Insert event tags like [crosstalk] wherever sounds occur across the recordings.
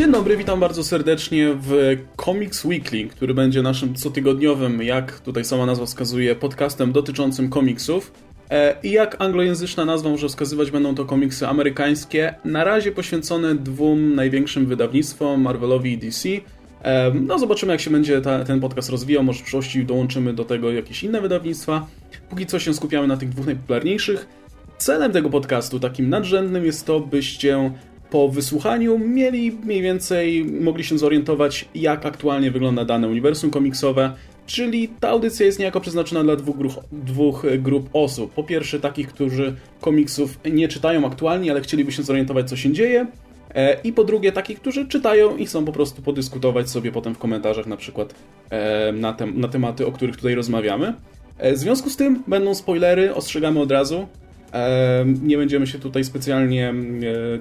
Dzień dobry, witam bardzo serdecznie w Comics Weekly, który będzie naszym cotygodniowym, jak tutaj sama nazwa wskazuje, podcastem dotyczącym komiksów. E, I jak anglojęzyczna nazwa może wskazywać, będą to komiksy amerykańskie, na razie poświęcone dwóm największym wydawnictwom, Marvelowi i DC. E, no zobaczymy jak się będzie ta, ten podcast rozwijał, może w przyszłości dołączymy do tego jakieś inne wydawnictwa. Póki co się skupiamy na tych dwóch najpopularniejszych. Celem tego podcastu, takim nadrzędnym, jest to, byście po wysłuchaniu mieli mniej więcej, mogli się zorientować, jak aktualnie wygląda dane uniwersum komiksowe, czyli ta audycja jest niejako przeznaczona dla dwóch grup, dwóch grup osób. Po pierwsze takich, którzy komiksów nie czytają aktualnie, ale chcieliby się zorientować, co się dzieje, e, i po drugie takich, którzy czytają i chcą po prostu podyskutować sobie potem w komentarzach na przykład e, na, tem na tematy, o których tutaj rozmawiamy. E, w związku z tym będą spoilery, ostrzegamy od razu. Nie będziemy się tutaj specjalnie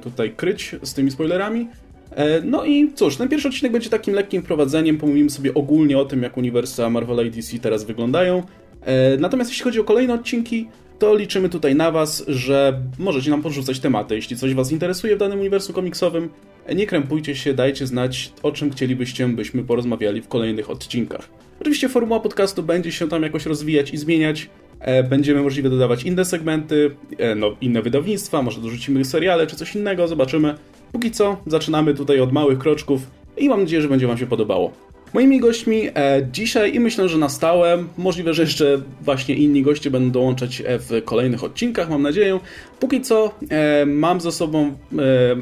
tutaj kryć z tymi spoilerami. E, no i cóż, ten pierwszy odcinek będzie takim lekkim wprowadzeniem, pomówimy sobie ogólnie o tym, jak uniwersa Marvel i DC teraz wyglądają. E, natomiast jeśli chodzi o kolejne odcinki, to liczymy tutaj na Was, że możecie nam podrzucać tematy. Jeśli coś Was interesuje w danym uniwersum komiksowym, nie krępujcie się, dajcie znać, o czym chcielibyście, byśmy porozmawiali w kolejnych odcinkach. Oczywiście formuła podcastu będzie się tam jakoś rozwijać i zmieniać. E, będziemy możliwe dodawać inne segmenty, e, no, inne wydawnictwa, może dorzucimy seriale czy coś innego, zobaczymy. Póki co zaczynamy tutaj od małych kroczków i mam nadzieję, że będzie Wam się podobało. Moimi gośćmi e, dzisiaj i myślę, że na stałe, możliwe, że jeszcze właśnie inni goście będą dołączać e, w kolejnych odcinkach, mam nadzieję. Póki co e, mam ze sobą e,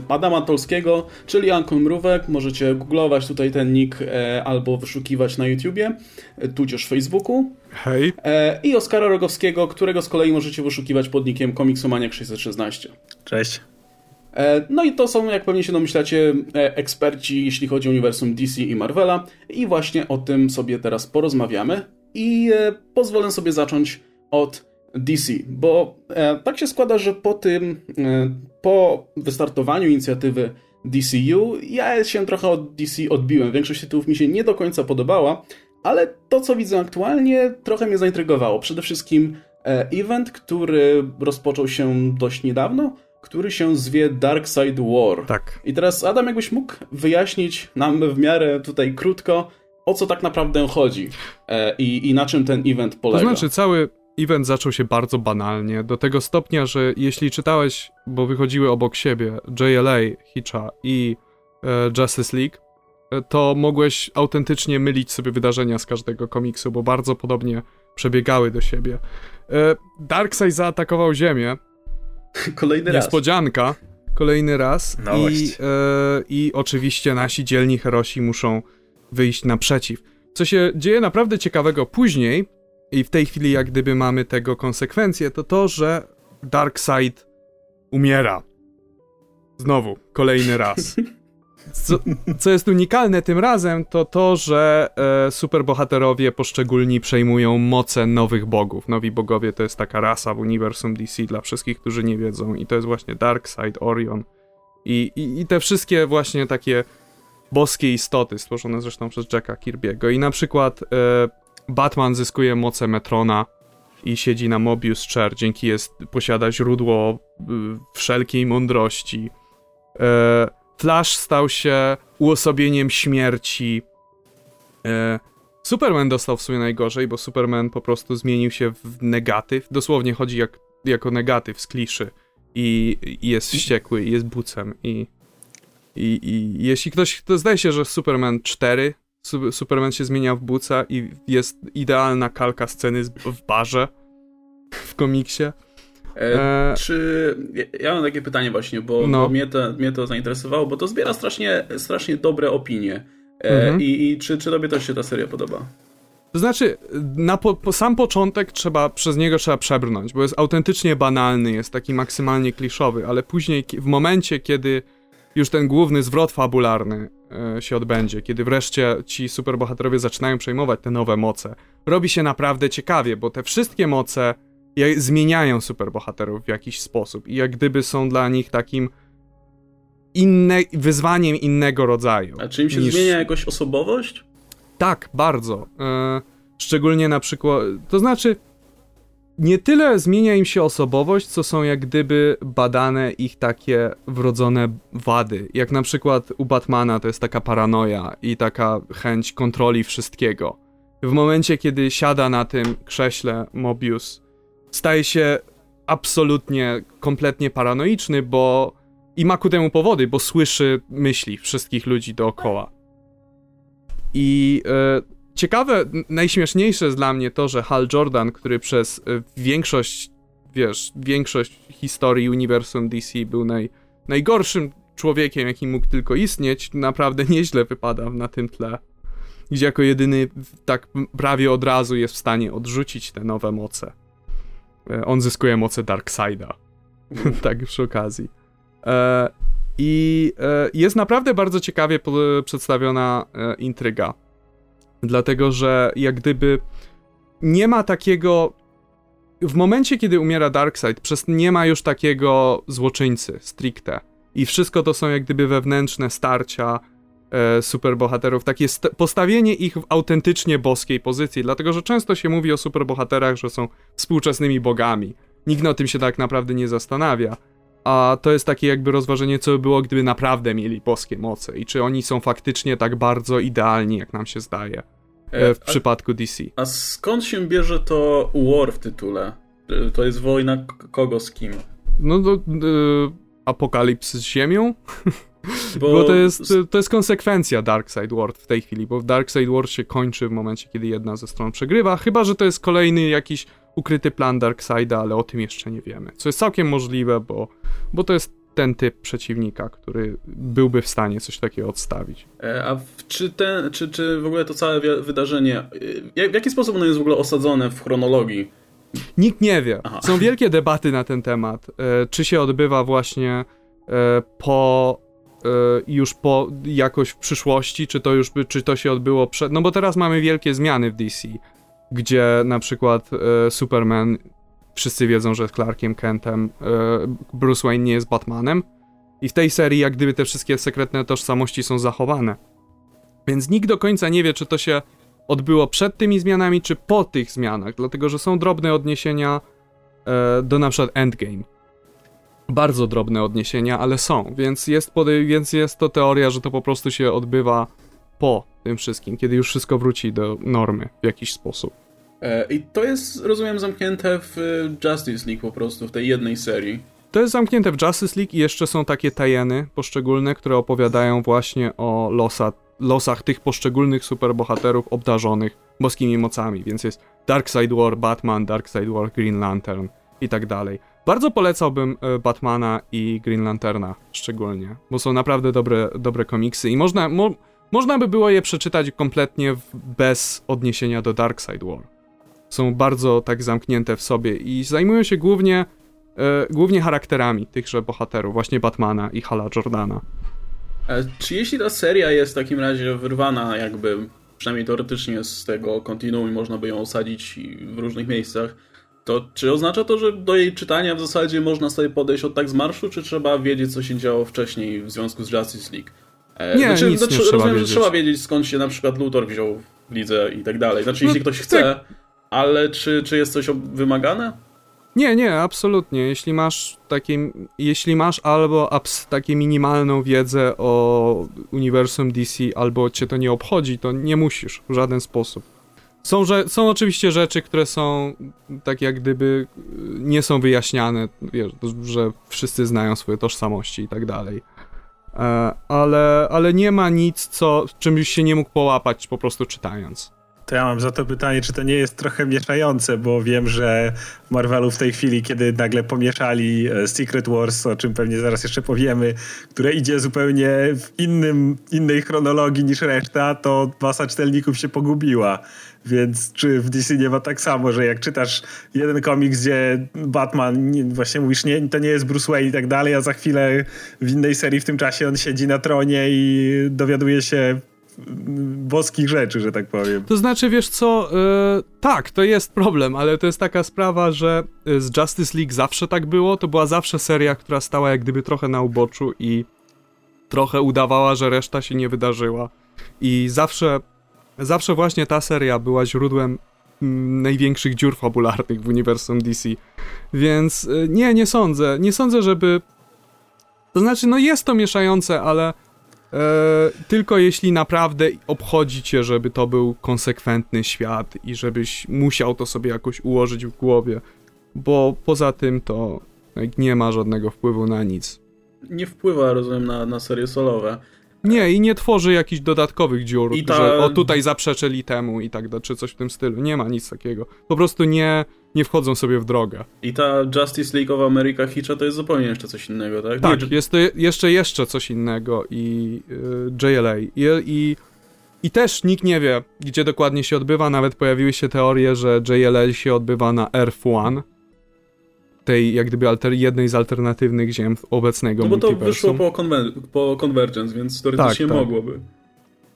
Adama Tolskiego, czyli Ankon Mrówek. Możecie googlować tutaj ten nick e, albo wyszukiwać na YouTubie, e, tudzież Facebooku. Hej. I Oskara Rogowskiego, którego z kolei możecie wyszukiwać pod nickiem Komiksomaniak616. Cześć. E, no i to są, jak pewnie się domyślacie, e, eksperci, jeśli chodzi o uniwersum DC i Marvela. I właśnie o tym sobie teraz porozmawiamy. I e, pozwolę sobie zacząć od DC, bo tak się składa, że po tym, po wystartowaniu inicjatywy DCU, ja się trochę od DC odbiłem. Większość tytułów mi się nie do końca podobała, ale to, co widzę aktualnie, trochę mnie zaintrygowało. Przede wszystkim event, który rozpoczął się dość niedawno, który się zwie Dark Side War. Tak. I teraz, Adam, jakbyś mógł wyjaśnić nam w miarę tutaj krótko, o co tak naprawdę chodzi e, i, i na czym ten event polega. To znaczy, cały event zaczął się bardzo banalnie, do tego stopnia, że jeśli czytałeś, bo wychodziły obok siebie JLA, Hitcha i e, Justice League, e, to mogłeś autentycznie mylić sobie wydarzenia z każdego komiksu, bo bardzo podobnie przebiegały do siebie. E, Darkseid zaatakował Ziemię, Kolejny raz. Niespodzianka. Kolejny raz. No I, e, I oczywiście nasi dzielni herosi muszą wyjść naprzeciw. Co się dzieje naprawdę ciekawego później, i w tej chwili jak gdyby mamy tego konsekwencje, to to, że Darkseid umiera. Znowu, kolejny raz. [laughs] Co, co, jest unikalne tym razem, to to, że e, superbohaterowie poszczególni przejmują moce nowych bogów. Nowi bogowie to jest taka rasa w uniwersum DC dla wszystkich, którzy nie wiedzą, i to jest właśnie Darkseid, Orion. I, i, i te wszystkie właśnie takie boskie istoty, stworzone zresztą przez Jacka Kirby'ego. I na przykład e, Batman zyskuje moce Metrona i siedzi na Mobius Chair, dzięki jest, posiada źródło y, wszelkiej mądrości. E, Flash stał się uosobieniem śmierci. E, Superman dostał w sumie najgorzej, bo Superman po prostu zmienił się w negatyw. Dosłownie chodzi jak, jako negatyw z kliszy. I, i jest wściekły, i jest bucem. I, i, I jeśli ktoś. To zdaje się, że Superman 4. Superman się zmienia w buca i jest idealna kalka sceny w barze w komiksie. E, czy. Ja mam takie pytanie właśnie, bo, no. bo mnie, to, mnie to zainteresowało, bo to zbiera strasznie, strasznie dobre opinie. E, mhm. I, I czy, czy tobie też się ta seria podoba? To znaczy, na po, po, sam początek trzeba, przez niego trzeba przebrnąć, bo jest autentycznie banalny, jest taki maksymalnie kliszowy, ale później, w momencie, kiedy już ten główny zwrot fabularny e, się odbędzie, kiedy wreszcie ci superbohaterowie zaczynają przejmować te nowe moce, robi się naprawdę ciekawie, bo te wszystkie moce zmieniają superbohaterów w jakiś sposób i jak gdyby są dla nich takim inne, wyzwaniem innego rodzaju. A czy im się niż... zmienia jakoś osobowość? Tak, bardzo. E, szczególnie na przykład, to znaczy nie tyle zmienia im się osobowość, co są jak gdyby badane ich takie wrodzone wady. Jak na przykład u Batmana to jest taka paranoja i taka chęć kontroli wszystkiego. W momencie, kiedy siada na tym krześle Mobius, staje się absolutnie, kompletnie paranoiczny, bo i ma ku temu powody, bo słyszy myśli wszystkich ludzi dookoła. I e, ciekawe, najśmieszniejsze jest dla mnie to, że Hal Jordan, który przez e, większość, wiesz, większość historii uniwersum DC był naj, najgorszym człowiekiem, jaki mógł tylko istnieć, naprawdę [laughs] nieźle wypada na tym tle. Gdzie jako jedyny tak prawie od razu jest w stanie odrzucić te nowe moce. E, on zyskuje moce Darkseida. [laughs] tak przy okazji. E, I e, jest naprawdę bardzo ciekawie przedstawiona e, intryga. Dlatego, że jak gdyby nie ma takiego. W momencie, kiedy umiera Darkseid, przez nie ma już takiego złoczyńcy stricte. I wszystko to są jak gdyby wewnętrzne starcia e, superbohaterów. Takie postawienie ich w autentycznie boskiej pozycji. Dlatego, że często się mówi o superbohaterach, że są współczesnymi bogami. Nikt o tym się tak naprawdę nie zastanawia a to jest takie jakby rozważenie, co by było, gdyby naprawdę mieli boskie moce i czy oni są faktycznie tak bardzo idealni, jak nam się zdaje e, w a, przypadku DC. A skąd się bierze to war w tytule? E, to jest wojna kogo z kim? No to y, apokalips z Ziemią? [laughs] [laughs] Bo... bo, to, jest, to jest konsekwencja Darkseid World w tej chwili, bo Darkseid World się kończy w momencie, kiedy jedna ze stron przegrywa, chyba, że to jest kolejny jakiś ukryty plan Darkseida, ale o tym jeszcze nie wiemy. Co jest całkiem możliwe, bo, bo to jest ten typ przeciwnika, który byłby w stanie coś takiego odstawić. E, a czy, ten, czy, czy w ogóle to całe wydarzenie, e, w jaki sposób ono jest w ogóle osadzone w chronologii? Nikt nie wie. Aha. Są wielkie debaty na ten temat. E, czy się odbywa właśnie po już po jakoś w przyszłości, czy to już czy to się odbyło przed, no bo teraz mamy wielkie zmiany w DC gdzie na przykład e, Superman, wszyscy wiedzą, że jest Clarkiem Kentem, e, Bruce Wayne nie jest Batmanem. I w tej serii, jak gdyby te wszystkie sekretne tożsamości są zachowane. Więc nikt do końca nie wie, czy to się odbyło przed tymi zmianami, czy po tych zmianach, dlatego że są drobne odniesienia e, do na przykład Endgame. Bardzo drobne odniesienia, ale są, więc jest, więc jest to teoria, że to po prostu się odbywa po tym wszystkim, kiedy już wszystko wróci do normy w jakiś sposób. E, I to jest, rozumiem, zamknięte w e, Justice League po prostu, w tej jednej serii. To jest zamknięte w Justice League i jeszcze są takie tajeny poszczególne, które opowiadają właśnie o losa, losach tych poszczególnych superbohaterów obdarzonych boskimi mocami, więc jest Darkseid War Batman, Darkseid War Green Lantern i tak dalej. Bardzo polecałbym e, Batmana i Green Lanterna szczególnie, bo są naprawdę dobre, dobre komiksy i można, mo można by było je przeczytać kompletnie bez odniesienia do Dark Side War. Są bardzo tak zamknięte w sobie i zajmują się głównie, e, głównie charakterami tychże bohaterów, właśnie Batmana i Hala Jordana. A czy jeśli ta seria jest w takim razie wyrwana jakby, przynajmniej teoretycznie z tego kontinuum można by ją osadzić w różnych miejscach, to czy oznacza to, że do jej czytania w zasadzie można sobie podejść od tak z marszu, czy trzeba wiedzieć, co się działo wcześniej w związku z Justice League? E, nie, znaczy, nic znaczy, nie trzeba rozumiem, wiedzieć. że trzeba wiedzieć skąd się na przykład Luthor wziął w lidze i tak dalej. Znaczy, no, jeśli ktoś chce, tak. ale czy, czy jest coś wymagane? Nie, nie, absolutnie. Jeśli masz takie, jeśli masz albo abs, takie minimalną wiedzę o uniwersum DC, albo cię to nie obchodzi, to nie musisz w żaden sposób. Są, że, są oczywiście rzeczy, które są tak jak gdyby nie są wyjaśniane, wiesz, że wszyscy znają swoje tożsamości i tak dalej. E, ale, ale nie ma nic, co, czymś się nie mógł połapać po prostu czytając. To ja mam za to pytanie, czy to nie jest trochę mieszające, bo wiem, że Marvelu w tej chwili, kiedy nagle pomieszali e, Secret Wars, o czym pewnie zaraz jeszcze powiemy, które idzie zupełnie w innym, innej chronologii niż reszta, to masa czytelników się pogubiła. Więc czy w DC nie ma tak samo, że jak czytasz jeden komiks, gdzie Batman, właśnie mówisz, nie, to nie jest Bruce Wayne i tak dalej, a za chwilę w innej serii w tym czasie on siedzi na tronie i dowiaduje się boskich rzeczy, że tak powiem. To znaczy, wiesz co, yy, tak, to jest problem, ale to jest taka sprawa, że e, z Justice League zawsze tak było, to była zawsze seria, która stała jak gdyby trochę na uboczu i trochę udawała, że reszta się nie wydarzyła. I zawsze, zawsze właśnie ta seria była źródłem mm, największych dziur fabularnych w uniwersum DC. Więc y, nie, nie sądzę. Nie sądzę, żeby. To znaczy, no jest to mieszające, ale e, tylko jeśli naprawdę obchodzi cię, żeby to był konsekwentny świat i żebyś musiał to sobie jakoś ułożyć w głowie. Bo poza tym to nie ma żadnego wpływu na nic. Nie wpływa, rozumiem, na, na serie solowe. Nie, i nie tworzy jakichś dodatkowych dziur, ta... że o tutaj zaprzeczyli temu i tak dalej, czy coś w tym stylu. Nie ma nic takiego. Po prostu nie, nie wchodzą sobie w drogę. I ta Justice League of America Hitcha to jest zupełnie jeszcze coś innego, tak? Tak, nie, jest to jeszcze jeszcze coś innego i y, JLA. I, i, I też nikt nie wie, gdzie dokładnie się odbywa. Nawet pojawiły się teorie, że JLA się odbywa na Earth One tej jak gdyby alter, jednej z alternatywnych ziem obecnego No bo to wyszło po, konver po Convergence, więc teoretycznie tak, tak. mogłoby.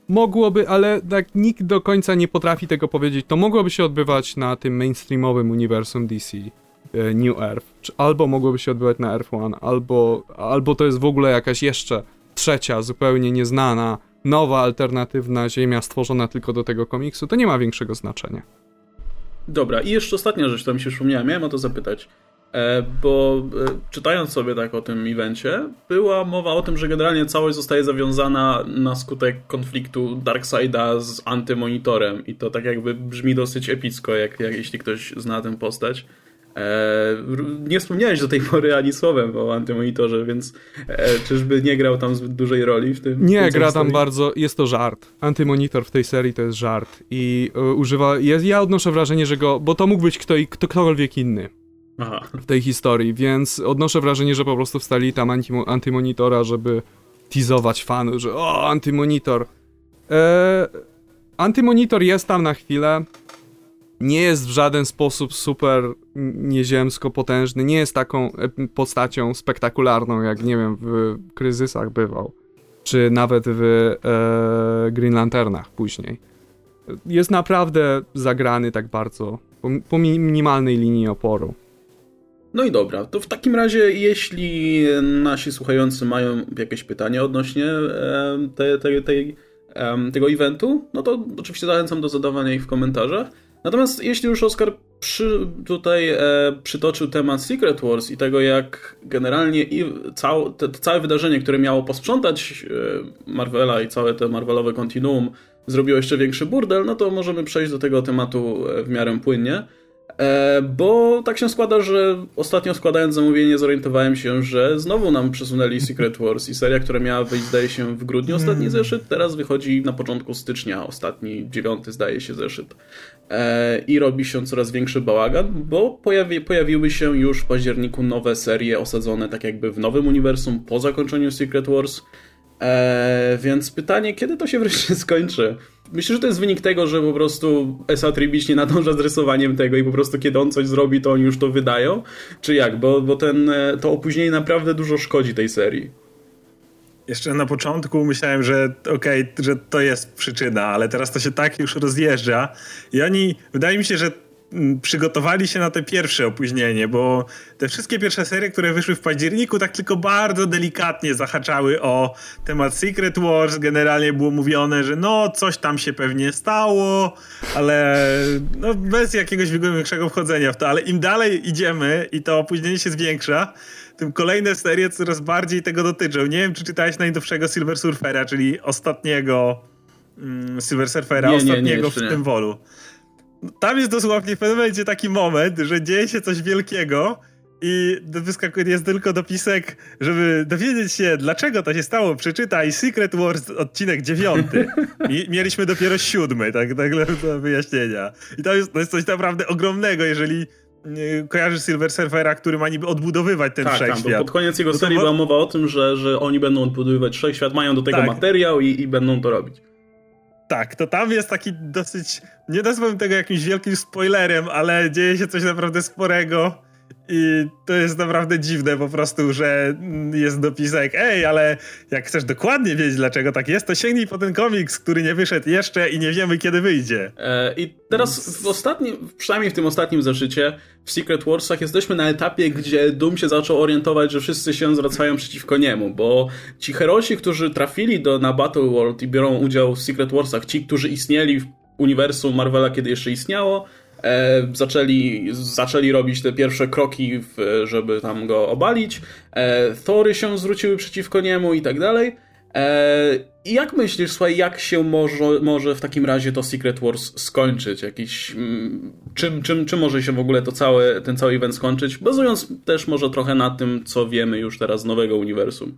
Mogłoby, ale tak nikt do końca nie potrafi tego powiedzieć. To mogłoby się odbywać na tym mainstreamowym uniwersum DC e, New Earth. Albo mogłoby się odbywać na Earth One, albo, albo to jest w ogóle jakaś jeszcze trzecia, zupełnie nieznana, nowa, alternatywna ziemia stworzona tylko do tego komiksu. To nie ma większego znaczenia. Dobra, i jeszcze ostatnia rzecz, która mi się przypomniała, miałem o to zapytać. E, bo e, czytając sobie tak o tym evencie, była mowa o tym, że generalnie całość zostaje zawiązana na skutek konfliktu Darkseida z antymonitorem i to tak jakby brzmi dosyć epicko, jak, jak jeśli ktoś zna tę postać. E, nie wspomniałeś do tej [laughs] pory ani słowem o antymonitorze, więc czyżby nie grał tam zbyt dużej roli w tym? Nie, gra tam bardzo, jest to żart. Antymonitor w tej serii to jest żart i używa, jest, ja odnoszę wrażenie, że go, bo to mógł być kto, ktokolwiek inny W tej historii, więc odnoszę wrażenie, że po prostu wstali tam antymonitora, żeby teasować fanów, że o, antymonitor. Eee, antymonitor jest tam na chwilę, nie jest w żaden sposób super nieziemsko potężny, nie jest taką postacią spektakularną, jak nie wiem, w kryzysach bywał, czy nawet w e, Green Lanternach później. Jest naprawdę zagrany tak bardzo, po, po minimalnej linii oporu. No i dobra, to w takim razie, jeśli nasi słuchający mają jakieś pytania odnośnie te, te, tego eventu, no to oczywiście zachęcam do zadawania ich w komentarzach. Natomiast jeśli już Oskar przy, tutaj e, przytoczył temat Secret Wars i tego, jak generalnie i cał, te, całe wydarzenie, które miało posprzątać e, Marvela i całe te Marvelowe kontinuum zrobiło jeszcze większy burdel, no to możemy przejść do tego tematu e, w miarę płynnie. E, bo tak się składa, że ostatnio składając zamówienie zorientowałem się, że znowu nam przesunęli [laughs] Secret Wars i seria, która miała wyjść zdaje się w grudniu ostatni hmm. zeszyt, teraz wychodzi na początku stycznia, ostatni, dziewiąty zdaje się zeszyt. E, I robi się coraz większy bałagan, bo pojawi, pojawiły się już w październiku nowe serie osadzone tak jakby w nowym uniwersum po zakończeniu Secret Wars. Eee, więc pytanie, kiedy to się wreszcie [laughs] skończy? Myślę, że to jest wynik tego, że po prostu Esa Tribicz nie nadąża z rysowaniem tego i po prostu kiedy on coś zrobi, to oni już to wydają? Czy jak? Bo, bo ten, e, to opóźnienie naprawdę dużo szkodzi tej serii. Jeszcze na początku myślałem, że okej, okay, że to jest przyczyna, ale teraz to się tak już rozjeżdża i oni, wydaje mi się, że przygotowali się na te pierwsze opóźnienie, bo te wszystkie pierwsze serie, które wyszły w październiku, tak tylko bardzo delikatnie zahaczały o temat Secret Wars. Generalnie było mówione, że no, coś tam się pewnie stało, ale no, bez jakiegoś większego wchodzenia w to. Ale im dalej idziemy i to opóźnienie się zwiększa, tym kolejne serie coraz bardziej tego dotyczą. Nie wiem, czy czytałeś najnowszego Silver Surfera, czyli ostatniego mm, Silver Surfera, nie, ostatniego nie, nie, w tym wolu tam jest dosłownie w pewnym momencie taki moment, że dzieje się coś wielkiego i wyskakuje jest tylko dopisek, żeby dowiedzieć się, dlaczego to się stało. Przeczytaj Secret Wars odcinek dziewiąty. I mieliśmy dopiero siódmy, tak, tak do wyjaśnienia. I to jest, to jest coś naprawdę ogromnego, jeżeli kojarzysz Silver Surfera, który ma niby odbudowywać ten tak, wszechświat. Tak, pod koniec jego no serii była mowa o tym, że, że oni będą odbudowywać wszechświat, mają do tego tak. materiał i, i będą to robić. Tak, to tam jest taki dosyć, nie nazwałbym tego jakimś wielkim spoilerem, ale dzieje się coś naprawdę sporego i to jest naprawdę dziwne po prostu, że jest dopisek, ej, ale jak chcesz dokładnie wiedzieć, dlaczego tak jest, to sięgnij po ten komiks, który nie wyszedł jeszcze i nie wiemy, kiedy wyjdzie. E, I teraz w ostatnim, przynajmniej w tym ostatnim zeszycie, w Secret Warsach jesteśmy na etapie, gdzie Doom się zaczął orientować, że wszyscy się zwracają przeciwko niemu, bo ci herosi, którzy trafili do, na Battle World i biorą udział w Secret Warsach, ci, którzy istnieli w uniwersum Marvela, kiedy jeszcze istniało, zaczęli, zaczęli robić te pierwsze kroki, żeby tam go obalić. E, Thory się zwróciły przeciwko niemu i tak dalej. E, I jak myślisz, słuchaj, jak się może, może w takim razie to Secret Wars skończyć? Jakiś, mm, czym, czym, czym może się w ogóle to całe, ten cały event skończyć? Bazując też może trochę na tym, co wiemy już teraz z nowego uniwersum.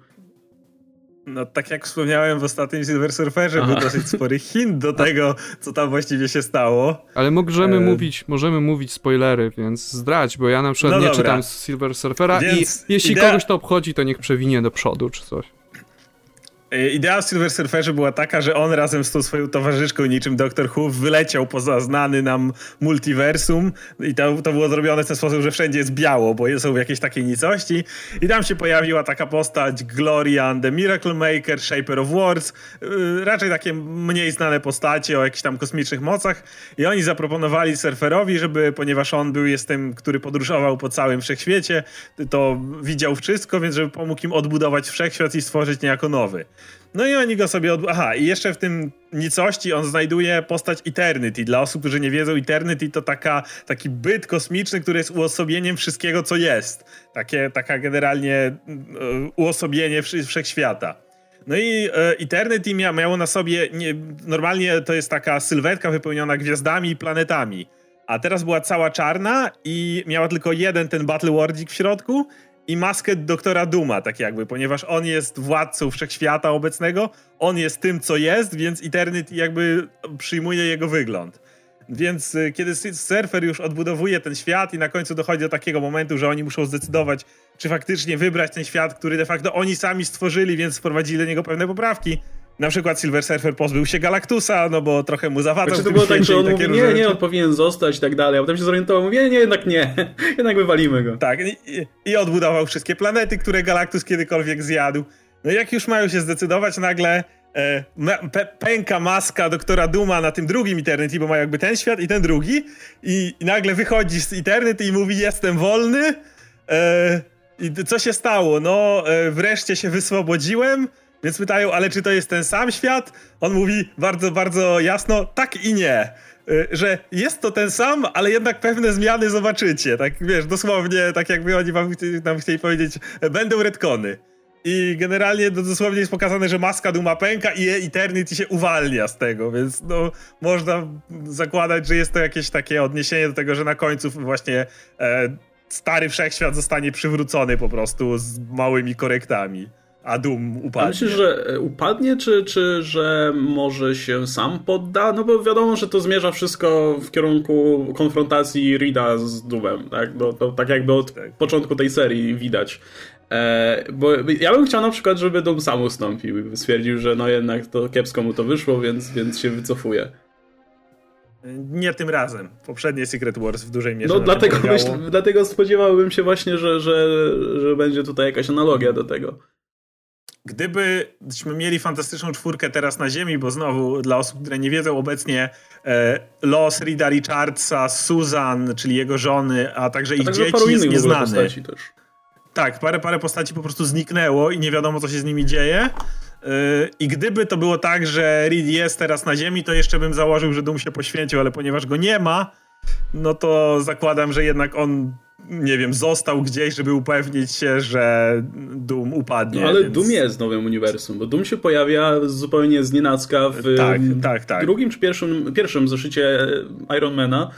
No tak jak wspomniałem w ostatnim Silver Surferze, Aha. był dosyć spory hint do tego, co tam właściwie się stało. Ale możemy e... mówić, możemy mówić spoilery, więc zdrać, bo ja na przykład no nie dobra. czytam Silver Surfera więc i jeśli idea... kogoś to obchodzi, to niech przewinie do przodu czy coś. E, idea w Silver Surferze była taka, że on razem z tą swoją towarzyszką niczym Dr. Who wyleciał poza znany nam multiversum i to, to było zrobione w ten sposób, że wszędzie jest biało, bo są jakieś takie nicości i tam się pojawiła taka postać Glorian, The Miracle Maker, Shaper of Words, yy, raczej takie mniej znane postacie o jakichś tam kosmicznych mocach i oni zaproponowali surferowi, żeby, ponieważ on był jest tym, który podróżował po całym wszechświecie, to widział wszystko, więc żeby pomógł im odbudować wszechświat i stworzyć niejako nowy. No i oni go sobie od... Aha, i jeszcze w tym nicości on znajduje postać Eternity. Dla osób, którzy nie wiedzą, Eternity to taka, taki byt kosmiczny, który jest uosobieniem wszystkiego, co jest. Takie, taka generalnie e, uosobienie wszechświata. No i e, Eternity mia, miało na sobie, nie, normalnie to jest taka sylwetka wypełniona gwiazdami i planetami. A teraz była cała czarna i miała tylko jeden ten Battle Wardzik w środku i maskę doktora Duma, tak jakby, ponieważ on jest władcą wszechświata obecnego, on jest tym, co jest, więc Eternity jakby przyjmuje jego wygląd. Więc y, kiedy surfer już odbudowuje ten świat i na końcu dochodzi do takiego momentu, że oni muszą zdecydować, czy faktycznie wybrać ten świat, który de facto oni sami stworzyli, więc wprowadzili do niego pewne poprawki, na przykład Silver Surfer pozbył się Galactusa, no bo trochę mu zawadzał. Czy to było tak, że on mówi, nie, nie, on powinien zostać i tak dalej, a potem się zorientował, mówi, nie, nie, jednak nie, [laughs] jednak wywalimy go. Tak, i, i odbudował wszystkie planety, które Galactus kiedykolwiek zjadł. No i jak już mają się zdecydować, nagle e, pe, pęka maska doktora Duma na tym drugim Eternity, bo ma jakby ten świat i ten drugi i, i nagle wychodzi z Eternity i mówi, jestem wolny. E, I co się stało? No, e, wreszcie się wyswobodziłem, więc pytają, ale czy to jest ten sam świat? On mówi bardzo, bardzo jasno, tak i nie. Y, że jest to ten sam, ale jednak pewne zmiany zobaczycie. Tak wiesz, dosłownie, tak jakby oni wam nam chcieli powiedzieć, będą retcony. I generalnie no, dosłownie jest pokazane, że maska Duma pęka i Eternity się uwalnia z tego, więc no, można zakładać, że jest to jakieś takie odniesienie do tego, że na końcu właśnie e, stary wszechświat zostanie przywrócony po prostu z małymi korektami a Doom upadnie. A myślisz, że e, upadnie, czy, czy że może się sam podda? No bo wiadomo, że to zmierza wszystko w kierunku konfrontacji Rida z Doomem, tak? No, to tak jakby od tak. początku tej serii widać. E, bo ja bym chciał na przykład, żeby Doom sam ustąpił i stwierdził, że no jednak to kiepsko mu to wyszło, więc, więc się wycofuje. Nie tym razem. Poprzednie Secret Wars w dużej mierze. No dlatego, myśl, dlatego spodziewałbym się właśnie, że, że, że będzie tutaj jakaś analogia do tego. Gdybyśmy mieli fantastyczną czwórkę teraz na Ziemi, bo znowu dla osób, które nie wiedzą obecnie, e, los Rida Richardsa, Susan, czyli jego żony, a także a ich dzieci jest nieznany. Tak, parę, parę postaci po prostu zniknęło i nie wiadomo, co się z nimi dzieje. E, I gdyby to było tak, że Reed jest teraz na Ziemi, to jeszcze bym założył, że Doom się poświęcił, ale ponieważ go nie ma, no to zakładam, że jednak on nie wiem, został gdzieś, żeby upewnić się, że Doom upadnie. No, ale więc... Doom jest nowym uniwersum, bo Doom się pojawia zupełnie z nienacka w tak, tak, tak. drugim czy pierwszym, pierwszym zeszycie Ironmana,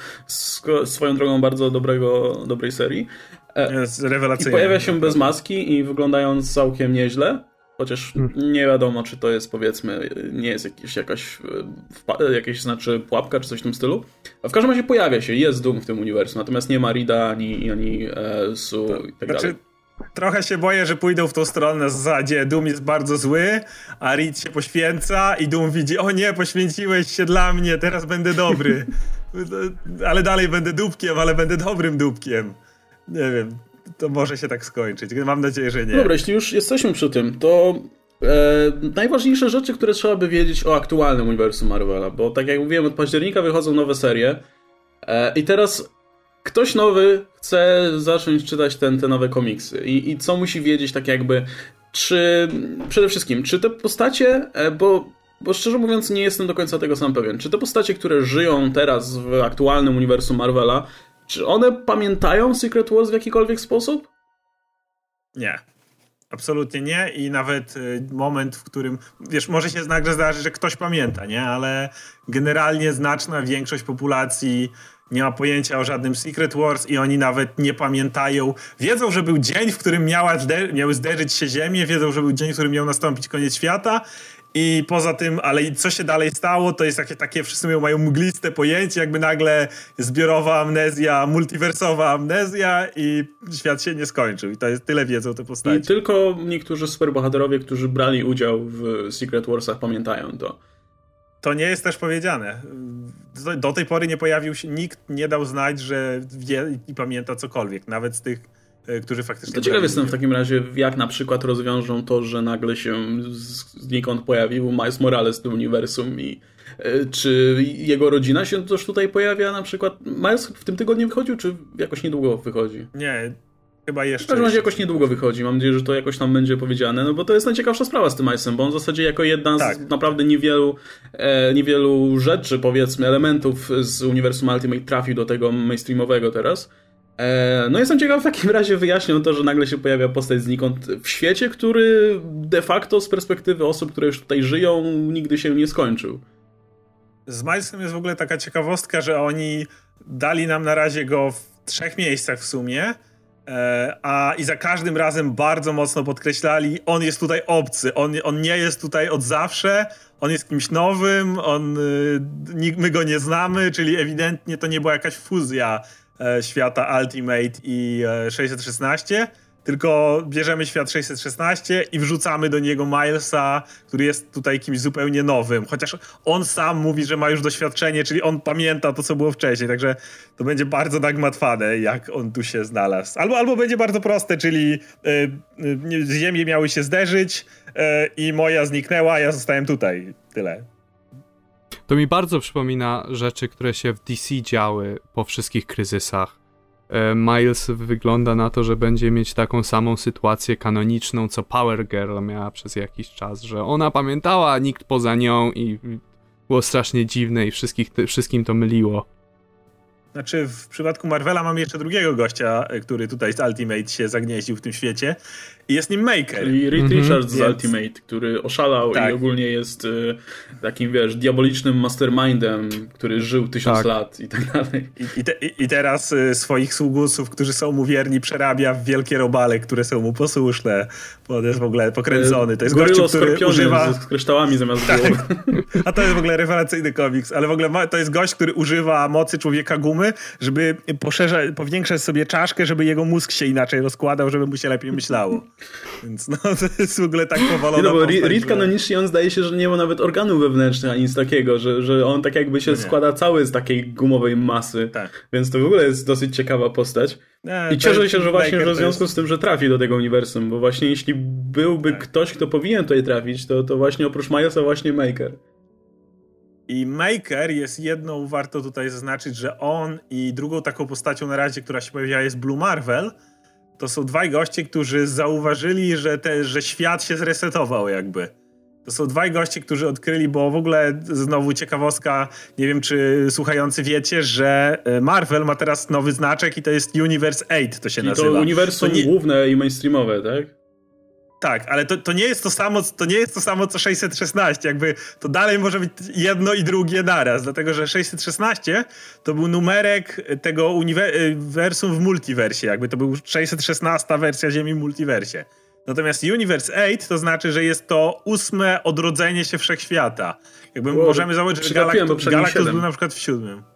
swoją drogą bardzo dobrego, dobrej serii. E, jest rewelacyjny. I pojawia się bez maski i wyglądając całkiem nieźle. Chociaż hmm. nie wiadomo, czy to jest powiedzmy, nie jest jakieś, jakaś, jakieś znaczy pułapka, czy coś w tym stylu. A w każdym razie pojawia się, jest Doom w tym uniwersum, natomiast nie ma Rida, ani, ani e, Su tak. i tak znaczy, dalej. Trochę się boję, że pójdą w tą stronę na zasadzie Doom jest bardzo zły, a Reed się poświęca i Doom widzi, o nie, poświęciłeś się dla mnie, teraz będę dobry. [laughs] ale dalej będę dupkiem, ale będę dobrym dupkiem. Nie wiem to może się tak skończyć. Mam nadzieję, że nie. Dobra, jeśli już jesteśmy przy tym, to e, najważniejsze rzeczy, które trzeba by wiedzieć o aktualnym uniwersum Marvela, bo tak jak mówiłem, od października wychodzą nowe serie e, i teraz ktoś nowy chce zacząć czytać ten, te nowe komiksy I, i co musi wiedzieć tak jakby, czy przede wszystkim, czy te postacie, e, bo bo szczerze mówiąc nie jestem do końca tego sam pewien. Czy te postacie, które żyją teraz w aktualnym uniwersum Marvela, czy one pamiętają Secret Wars w jakikolwiek sposób? Nie. Absolutnie nie i nawet y, moment, w którym, wiesz, może się nagle zdarzyć, że ktoś pamięta, nie? Ale generalnie znaczna większość populacji nie ma pojęcia o żadnym Secret Wars i oni nawet nie pamiętają. Wiedzą, że był dzień, w którym miała miały zderzyć się Ziemię, wiedzą, że był dzień, w którym miał nastąpić koniec świata i poza tym, ale co się dalej stało, to jest takie, takie wszyscy mają mgliste pojęcie, jakby nagle zbiorowa amnezja, multiwersowa amnezja i świat się nie skończył. I to jest tyle wiedzą te postaci. I tylko niektórzy superbohaterowie, którzy brali udział w Secret Warsach pamiętają to. To nie jest też powiedziane. Do tej pory nie pojawił się, nikt nie dał znać, że wie i pamięta cokolwiek, nawet z tych którzy faktycznie... To ciekaw jestem w takim razie, jak na przykład rozwiążą to, że nagle się znikąd pojawił Miles Morales w uniwersum i e, czy jego rodzina się też tutaj pojawia na przykład? Miles w tym tygodniu wychodził, czy jakoś niedługo wychodzi? Nie, chyba jeszcze. W każdym razie jakoś niedługo wychodzi. Mam nadzieję, że to jakoś tam będzie powiedziane, no bo to jest najciekawsza sprawa z tym Milesem, bo on w zasadzie jako jedna tak. z naprawdę niewielu, e, niewielu rzeczy, powiedzmy, elementów z uniwersum Ultimate trafił do tego mainstreamowego teraz. E, no jestem ciekaw w takim razie wyjaśnią to, że nagle się pojawia postać znikąd w świecie, który de facto z perspektywy osób, które już tutaj żyją, nigdy się nie skończył. Z Milesem jest w ogóle taka ciekawostka, że oni dali nam na razie go w trzech miejscach w sumie, e, a i za każdym razem bardzo mocno podkreślali, on jest tutaj obcy, on, on nie jest tutaj od zawsze, on jest kimś nowym, on, y, my go nie znamy, czyli ewidentnie to nie była jakaś fuzja E, świata Ultimate i 616, e, tylko bierzemy świat 616 i wrzucamy do niego Milesa, który jest tutaj kimś zupełnie nowym. Chociaż on sam mówi, że ma już doświadczenie, czyli on pamięta to, co było wcześniej. Także to będzie bardzo nagmatwane, jak on tu się znalazł. Albo, albo będzie bardzo proste, czyli y, y, ziemie miały się zderzyć i moja zniknęła, a ja zostałem tutaj. Tyle. To mi bardzo przypomina rzeczy, które się w DC działy po wszystkich kryzysach. E, Miles wygląda na to, że będzie mieć taką samą sytuację kanoniczną, co Power Girl miała przez jakiś czas, że ona pamiętała, nikt poza nią i było strasznie dziwne i wszystkich, wszystkim to myliło. Znaczy, w przypadku Marvela mamy jeszcze drugiego gościa, który tutaj z Ultimate się zagnieździł w tym świecie. I jest nim Maker. Czyli Reed mhm. Richards z Ultimate, który oszalał tak. i ogólnie jest y, takim, wiesz, diabolicznym mastermindem, który żył tysiąc tak. lat i tak dalej. I, i, te, i teraz y, swoich sługusów, którzy są mu wierni, przerabia w wielkie robale, które są mu posłuszne. Bo on jest w ogóle pokręcony. To jest gościu, który używa... z kryształami zamiast tak. głowy. A to jest w ogóle rewelacyjny komiks, ale w ogóle ma, to jest gość, który używa mocy człowieka gumy, żeby poszerzać, powiększać sobie czaszkę, żeby jego mózg się inaczej rozkładał, żeby mu się lepiej myślało. Więc no, [laughs] to jest w ogóle tak powalone. No bo Reed że... kanonicznie on zdaje się, że nie ma nawet organów wewnętrznych ani nic takiego, że, że on tak jakby się no składa cały z takiej gumowej masy. Tak. Więc to w ogóle jest dosyć ciekawa postać. Nie, I cieszę się, że właśnie że w związku jest... z tym, że trafi do tego uniwersum, bo właśnie jeśli byłby tak. ktoś, kto powinien tutaj trafić, to, to właśnie oprócz Milesa właśnie Maker. I Maker jest jedną, warto tutaj zaznaczyć, że on i drugą taką postacią na razie, która się pojawiła jest Blue Marvel, to są dwaj goście, którzy zauważyli, że, te, że świat się zresetował jakby. To są dwaj goście, którzy odkryli, bo w ogóle znowu ciekawostka, nie wiem czy słuchający wiecie, że e, Marvel ma teraz nowy znaczek i to jest Universe 8 to się I nazywa. to uniwersum to nie... główne i mainstreamowe, tak? Tak, ale to, to, nie jest to, samo, to nie jest to samo co 616, jakby to dalej może być jedno i drugie naraz, dlatego że 616 to był numerek tego uniwersum w multiversie, jakby to był 616 wersja Ziemi w multiversie. Natomiast Universe 8 to znaczy, że jest to ósme odrodzenie się wszechświata. Jakby możemy założyć, że Galactus, Galactus był na przykład w siódmym.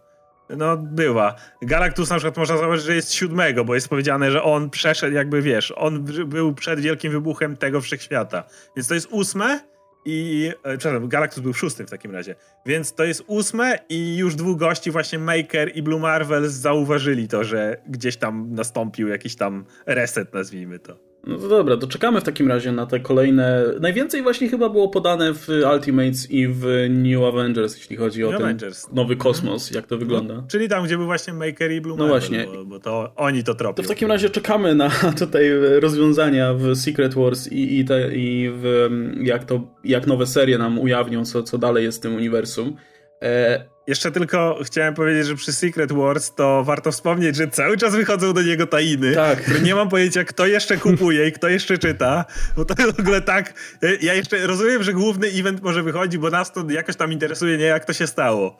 No, była. Galactus na przykład można założyć, że jest siódmego, bo jest powiedziane, że on przeszedł, jakby wiesz, on był przed wielkim wybuchem tego wszechświata. Więc to jest ósme i... E, przepraszam, Galactus był szóstym w takim razie. Więc to jest ósme i już dwóch gości, właśnie Maker i Blue Marvel zauważyli to, że gdzieś tam nastąpił jakiś tam reset, nazwijmy to. No to dobra, to czekamy w takim razie na te kolejne. Najwięcej właśnie chyba było podane w Ultimates i w New Avengers, jeśli chodzi o New ten Avengers. nowy kosmos, jak to wygląda. No, czyli tam, gdzie był właśnie Maker i Blue No Marvel, właśnie. Bo, bo, to oni to tropią. To w takim razie czekamy na [laughs] tutaj rozwiązania w Secret Wars i, i, te, i w, jak, to, jak nowe serie nam ujawnią, co, co dalej jest w tym uniwersum. E, jeszcze tylko chciałem powiedzieć, że przy Secret Wars to warto wspomnieć, że cały czas wychodzą do niego tainy, tak. które nie mam pojęcia, kto jeszcze kupuje i kto jeszcze czyta, bo to w ogóle tak... Ja jeszcze rozumiem, że główny event może wychodzi, bo nas to jakoś tam interesuje, nie jak to się stało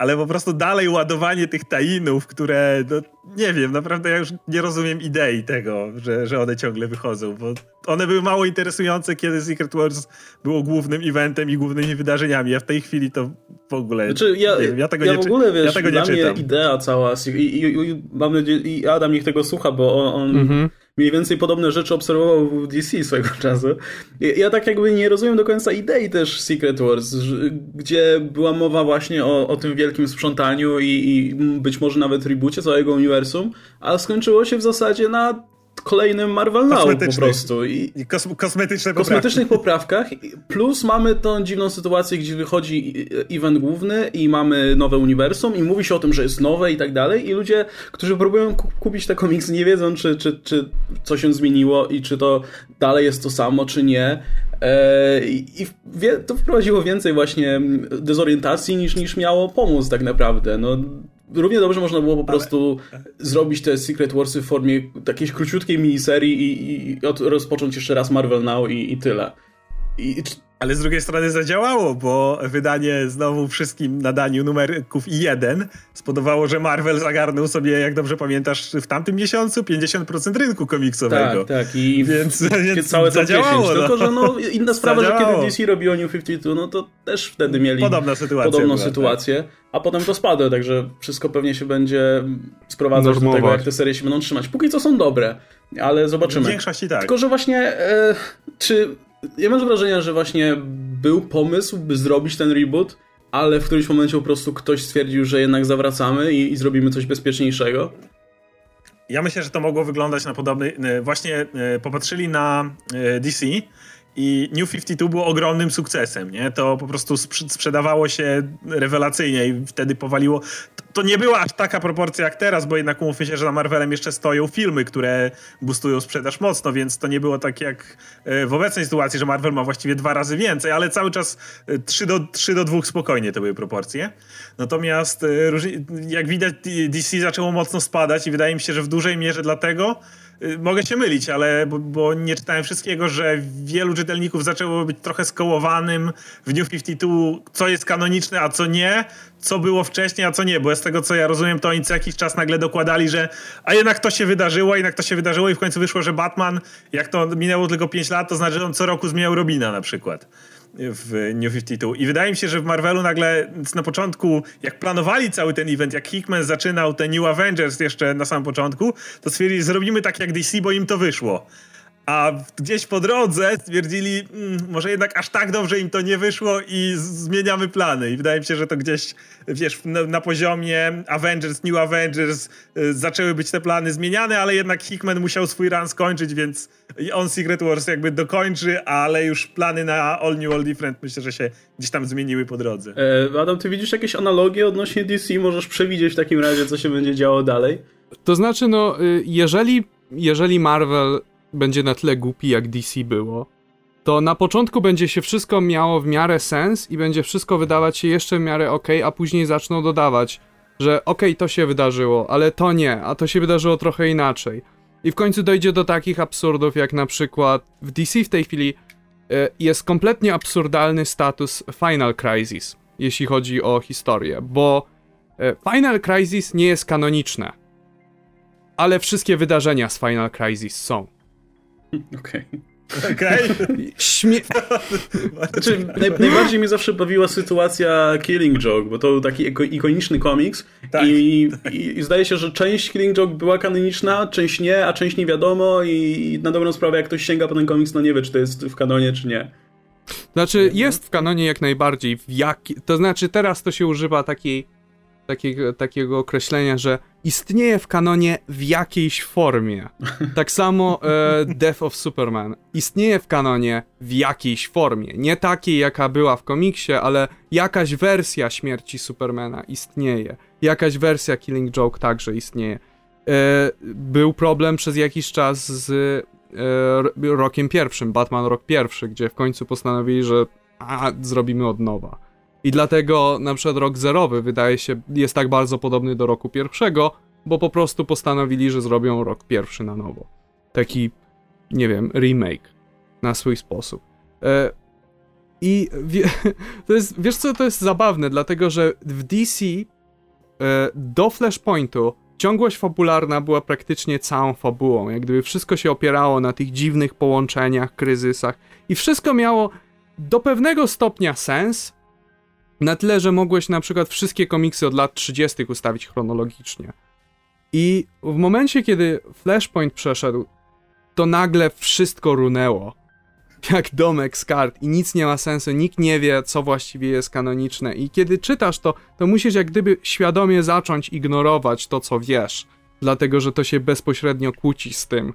ale po prostu dalej ładowanie tych tainów, które, no, nie wiem, naprawdę ja już nie rozumiem idei tego, że, że one ciągle wychodzą, bo one były mało interesujące, kiedy Secret Wars było głównym eventem i głównymi wydarzeniami, a w tej chwili to w ogóle, znaczy, ja, nie wiem, ja tego ja nie, w ogóle, wiesz, ja tego nie czytam. idea cała, i, i, i, mam nadzieję, i Adam niech tego słucha, bo on, on mhm mniej więcej podobne rzeczy obserwował w DC swego czasu. Ja, tak jakby nie rozumiem do końca idei też Secret Wars, gdzie była mowa właśnie o, o tym wielkim sprzątaniu i, i być może nawet reboocie całego uniwersum, a skończyło się w zasadzie na kolejnym Marvel Now po prostu. I, I kos kosmetyczne kosmetycznych poprawkach. Plus mamy tą dziwną sytuację, gdzie wychodzi event główny i mamy nowe uniwersum i mówi się o tym, że jest nowe i tak dalej i ludzie, którzy próbują kupić te komiksy nie wiedzą, czy, czy, czy co się zmieniło i czy to dalej jest to samo, czy nie. E, I to wprowadziło więcej właśnie dezorientacji niż, niż miało pomóc tak naprawdę. No, równie dobrze można było po prostu Ale... zrobić te Secret Warsy w formie takiej króciutkiej miniserii i, i, i rozpocząć jeszcze raz Marvel Now i, i tyle. I, ale z drugiej strony zadziałało, bo wydanie znowu wszystkim nadaniu numerków i jeden spowodowało, że Marvel zagarnął sobie, jak dobrze pamiętasz, w tamtym miesiącu 50% rynku komiksowego. Tak, tak. I [laughs] więc, więc całe zadziałało. 10. No. Tylko, że no, inna sprawa, zadziałało. że kiedy DC robiło New 52, no to też wtedy mieli Podobna sytuacja podobną była, sytuację. Tak. A potem to spadło, także wszystko pewnie się będzie sprowadzać Normować. do tego, jak te serie się będą trzymać. Póki co są dobre, ale zobaczymy. W większości tak. Tylko, że właśnie e, czy ja mam wrażenie, że właśnie był pomysł, by zrobić ten reboot, ale w którymś momencie po prostu ktoś stwierdził, że jednak zawracamy i, i zrobimy coś bezpieczniejszego. Ja myślę, że to mogło wyglądać na podobny. E, właśnie e, popatrzyli na e, DC i New 52 było ogromnym sukcesem, nie? To po prostu sprzedawało się rewelacyjnie i wtedy powaliło. To nie była aż taka proporcja jak teraz, bo jednak umówmy się, że na Marvelem jeszcze stoją filmy, które boostują sprzedaż mocno, więc to nie było tak jak e, w obecnej sytuacji, że Marvel ma właściwie dwa razy więcej, ale cały czas 3 e, do, 3 do 2 spokojnie to były proporcje. Natomiast e, jak widać DC zaczęło mocno spadać i wydaje mi się, że w dużej mierze dlatego, mogę się mylić, ale bo, bo, nie czytałem wszystkiego, że wielu czytelników zaczęło być trochę skołowanym w New 52, co jest kanoniczne, a co nie, co było wcześniej, a co nie, bo z tego co ja rozumiem, to oni co jakiś czas nagle dokładali, że a jednak to się wydarzyło, jednak to się wydarzyło i w końcu wyszło, że Batman, jak to minęło tylko 5 lat, to znaczy, że on co roku zmieniał Robina na przykład w New 52. I wydaje mi się, że w Marvelu nagle na początku, jak planowali cały ten event, jak Hickman zaczynał te New Avengers jeszcze na samym początku, to stwierdzili, zrobimy tak jak DC, bo im to wyszło. A gdzieś po drodze stwierdzili, mm, może jednak aż tak dobrze im to nie wyszło i zmieniamy plany. I wydaje mi się, że to gdzieś, wiesz, na, na poziomie Avengers, New Avengers y, zaczęły być te plany zmieniane, ale jednak Hickman musiał swój run skończyć, więc on Secret Wars jakby dokończy, ale już plany na All New, All Different myślę, że się gdzieś tam zmieniły po drodze. E, Adam, ty widzisz jakieś analogie odnośnie DC? Możesz przewidzieć w takim razie, co się będzie działo dalej? To znaczy, no, y, jeżeli, jeżeli Marvel będzie na tyle głupi, jak DC było, to na początku będzie się wszystko miało w miarę sens i będzie wszystko wydawać się jeszcze w miarę ok, a później zaczną dodawać, że ok, to się wydarzyło, ale to nie, a to się wydarzyło trochę inaczej. I w końcu dojdzie do takich absurdów, jak na przykład w DC w tej chwili e, jest kompletnie absurdalny status Final Crisis, jeśli chodzi o historię, bo e, Final Crisis nie jest kanoniczne, ale wszystkie wydarzenia z Final Crisis są. Okej. Okay. Okej. Okay. Śmie... [laughs] znaczy, naj, najbardziej mnie zawsze bawiła sytuacja Killing Joke, bo to był taki ikoniczny komiks tak. I, i, i, zdaje się, że część Killing Joke była kanoniczna, część nie, a część nie wiadomo i na dobrą sprawę jak ktoś sięga po ten komiks, no nie wie, czy to jest w kanonie, czy nie. Znaczy, jest w kanonie jak najbardziej. W jak... To znaczy, teraz to się używa takiej takiego, takiego określenia, że istnieje w kanonie w jakiejś formie. Tak samo e, Death of Superman istnieje w kanonie w jakiejś formie. Nie takiej, jaka była w komiksie, ale jakaś wersja śmierci Supermana istnieje. Jakaś wersja Killing Joke także istnieje. E, był problem przez jakiś czas z e, rokiem pierwszym, Batman rok pierwszy, gdzie w końcu postanowili, że a, zrobimy od nowa. I dlatego na przykład rok zerowy wydaje się jest tak bardzo podobny do roku pierwszego, bo po prostu postanowili, że zrobią rok pierwszy na nowo. Taki, nie wiem, remake na swój sposób. E, I wie, [laughs] to jest, wiesz co, to jest zabawne, dlatego że w DC e, do Flashpointu ciągłość fabularna była praktycznie całą fabułą. Jak gdyby wszystko się opierało na tych dziwnych połączeniach, kryzysach i wszystko miało do pewnego stopnia sens, na tyle, że mogłeś na przykład wszystkie komiksy od lat 30. ustawić chronologicznie. I w momencie, kiedy Flashpoint przeszedł, to nagle wszystko runęło. Jak domek z kart i nic nie ma sensu, nikt nie wie, co właściwie jest kanoniczne. I kiedy czytasz to, to musisz jak gdyby świadomie zacząć ignorować to, co wiesz, dlatego że to się bezpośrednio kłóci z tym,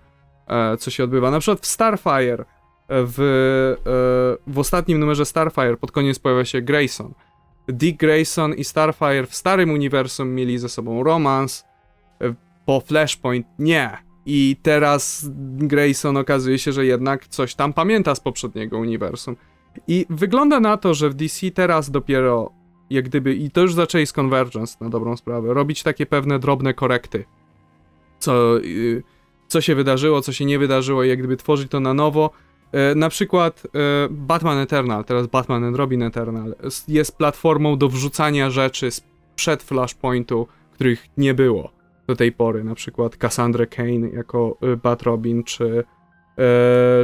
e, co się odbywa. Na przykład w Starfire, e, w, e, w ostatnim numerze Starfire pod koniec pojawia się Grayson. Dick Grayson i Starfire w starym uniwersum mieli ze sobą romans, e, po Flashpoint nie. I teraz Grayson okazuje się, że jednak coś tam pamięta z poprzedniego uniwersum. I wygląda na to, że w DC teraz dopiero, jak gdyby, i to już zaczęli z Convergence na dobrą sprawę, robić takie pewne drobne korekty. Co, y, co się wydarzyło, co się nie wydarzyło, jak gdyby tworzyć to na nowo na przykład e, Batman Eternal, teraz Batman and Robin Eternal, jest platformą do wrzucania rzeczy sprzed Flashpointu, których nie było do tej pory. Na przykład Cassandra Kane jako e, Bat Robin, czy,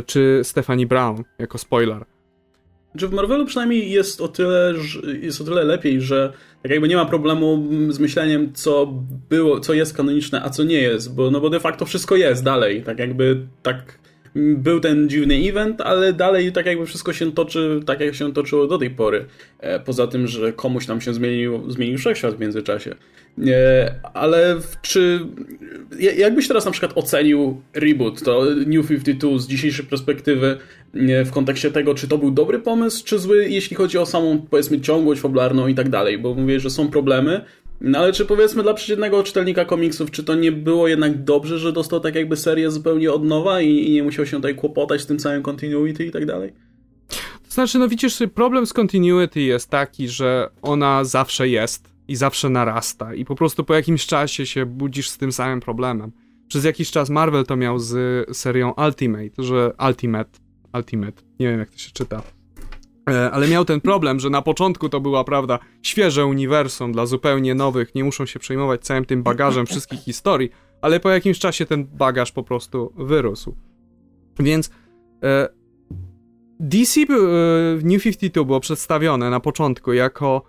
czy Stephanie Brown jako spoiler. Czy w Marvelu przynajmniej jest o tyle, jest o tyle lepiej, że tak jakby nie ma problemu z myśleniem, co było, co jest kanoniczne, a co nie jest, bo, no bo de facto wszystko jest dalej. Tak jakby tak był ten dziwny event, ale dalej tak jakby wszystko się toczy tak, jak się toczyło do tej pory. E, poza tym, że komuś tam się zmienił, zmienił wszechświat w międzyczasie. E, ale czy jakbyś teraz na przykład ocenił reboot, to New 52 z dzisiejszej perspektywy w kontekście tego, czy to był dobry pomysł, czy zły, jeśli chodzi o samą, powiedzmy, ciągłość fabularną i tak dalej, bo mówię, że są problemy, no ale czy powiedzmy dla przeciętnego czytelnika komiksów, czy to nie było jednak dobrze, że dostał tak jakby serię zupełnie od nowa i, i nie musiał się tutaj kłopotać z tym całym continuity i tak dalej? To znaczy, no widzisz, problem z continuity jest taki, że ona zawsze jest i zawsze narasta i po prostu po jakimś czasie się budzisz z tym samym problemem. Przez jakiś czas Marvel to miał z serią Ultimate, że Ultimate, Ultimate, nie wiem jak to się czyta, ale miał ten problem, że na początku to była, prawda, świeże uniwersum dla zupełnie nowych, nie muszą się przejmować całym tym bagażem wszystkich historii, ale po jakimś czasie ten bagaż po prostu wyrósł. Więc e, DC e, New 52 było przedstawione na początku jako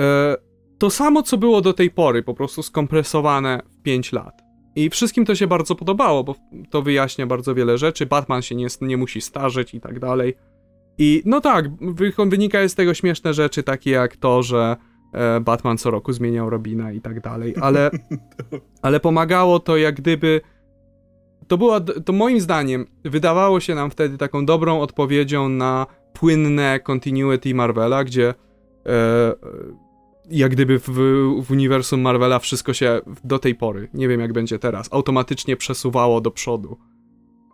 e, to samo, co było do tej pory, po prostu skompresowane w 5 lat. I wszystkim to się bardzo podobało, bo to wyjaśnia bardzo wiele rzeczy. Batman się nie, nie musi starzeć i tak dalej. I no tak, wynika z tego śmieszne rzeczy, takie jak to, że e, Batman co roku zmieniał Robina i tak dalej, ale, [laughs] ale pomagało to jak gdyby. To było, to moim zdaniem, wydawało się nam wtedy taką dobrą odpowiedzią na płynne continuity Marvela, gdzie e, jak gdyby w, w uniwersum Marvela wszystko się do tej pory, nie wiem jak będzie teraz, automatycznie przesuwało do przodu.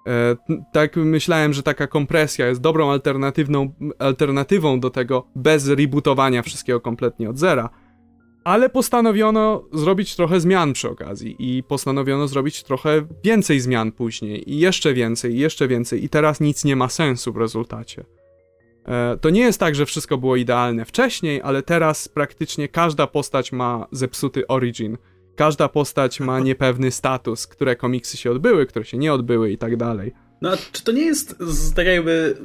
E, tak myślałem, że taka kompresja jest dobrą alternatywną, alternatywą do tego bez rebootowania wszystkiego kompletnie od zera. Ale postanowiono zrobić trochę zmian przy okazji i postanowiono zrobić trochę więcej zmian później i jeszcze więcej, i jeszcze więcej i teraz nic nie ma sensu w rezultacie. E, to nie jest tak, że wszystko było idealne wcześniej, ale teraz praktycznie każda postać ma zepsuty origin każda postać ma niepewny status, które komiksy się odbyły, które się nie odbyły i tak dalej. No a czy to nie jest tak jakby